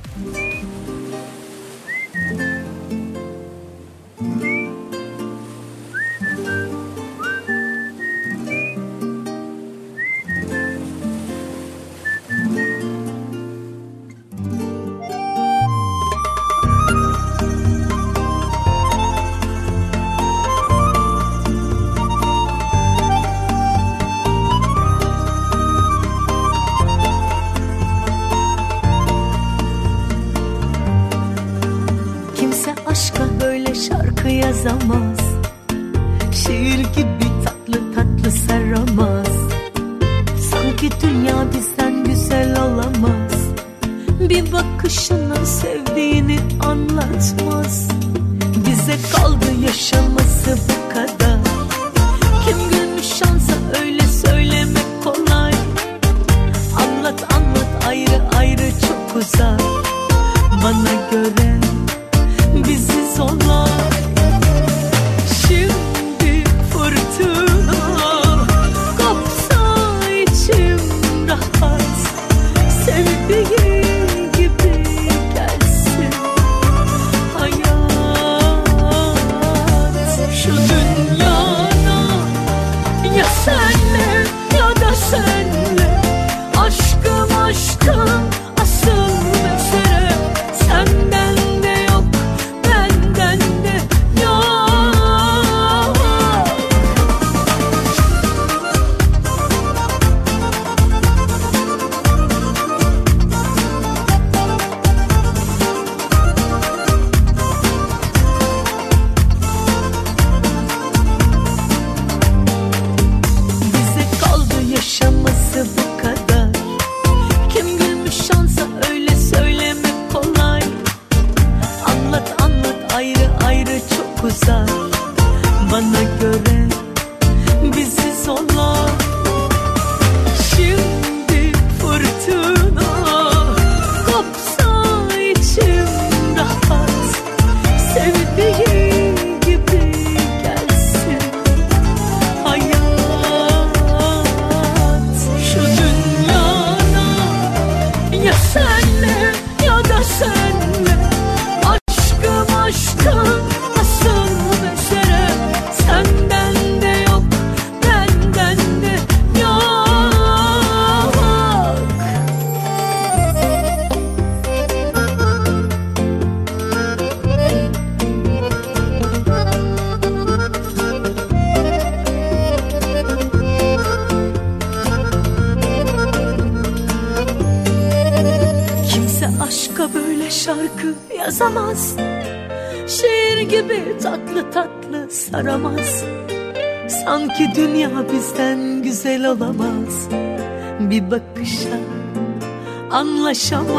Speaker 6: 笑。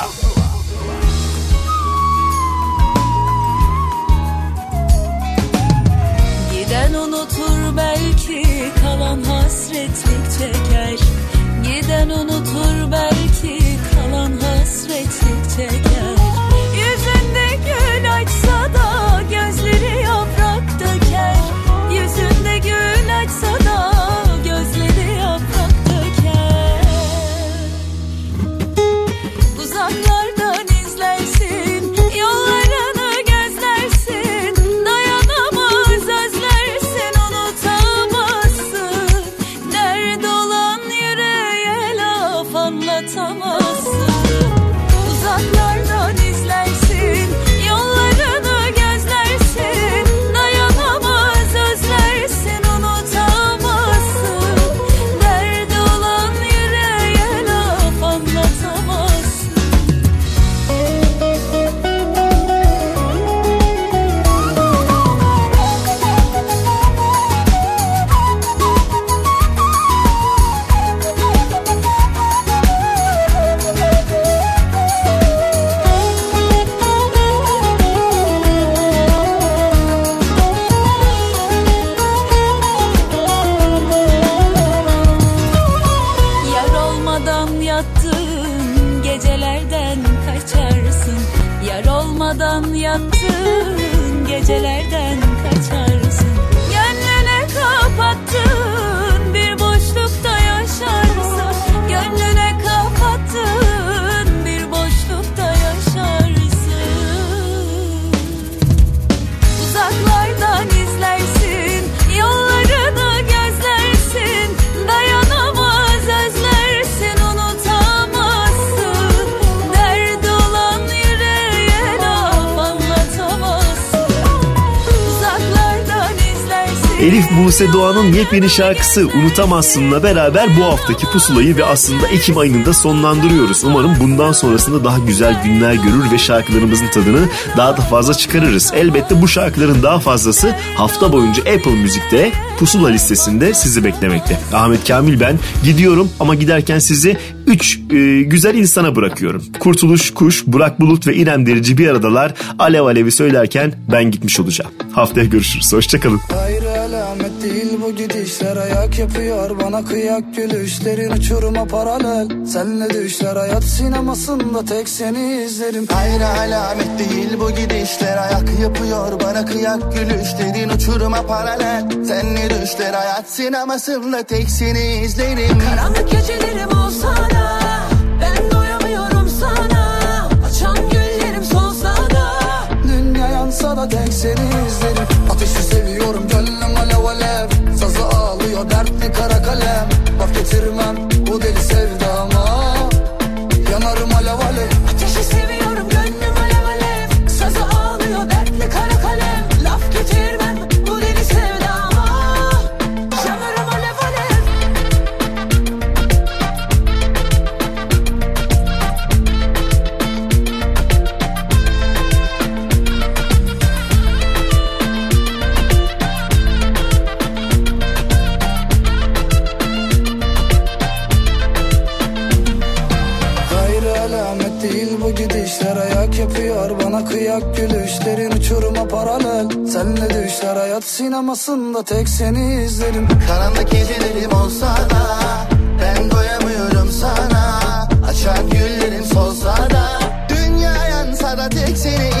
Speaker 2: yepyeni şarkısı Unutamazsın'la beraber bu haftaki pusulayı ve aslında Ekim ayını da sonlandırıyoruz. Umarım bundan sonrasında daha güzel günler görür ve şarkılarımızın tadını daha da fazla çıkarırız. Elbette bu şarkıların daha fazlası hafta boyunca Apple Müzik'te pusula listesinde sizi beklemekte. Ahmet Kamil ben gidiyorum ama giderken sizi 3 güzel insana bırakıyorum. Kurtuluş Kuş, Burak Bulut ve İrem Derici bir aradalar. Alev Alev'i söylerken ben gitmiş olacağım. Haftaya görüşürüz. Hoşçakalın.
Speaker 19: Ayrı alamet değil bu gidişler. Ayak yapıyor bana kıyak gülüşlerin uçuruma paralel. Senle düşler hayat sinemasında tek seni izlerim.
Speaker 11: Ayrı alamet değil bu gidişler. Ayak yapıyor bana kıyak gülüşlerin uçuruma paralel. Senli düşler hayat sinemasında tek seni izlerim.
Speaker 20: Karanlık gecelerim olsa da Ben doyamıyorum sana. Açan güllerim solsa da
Speaker 19: Dünya yansa da tek seni izlerim Bak hayat sinemasında tek seni izlerim.
Speaker 11: Karanlık gecelerim olsa da Ben doyamıyorum sana. Açan güllerin solsa da Dünya yansa da tek seni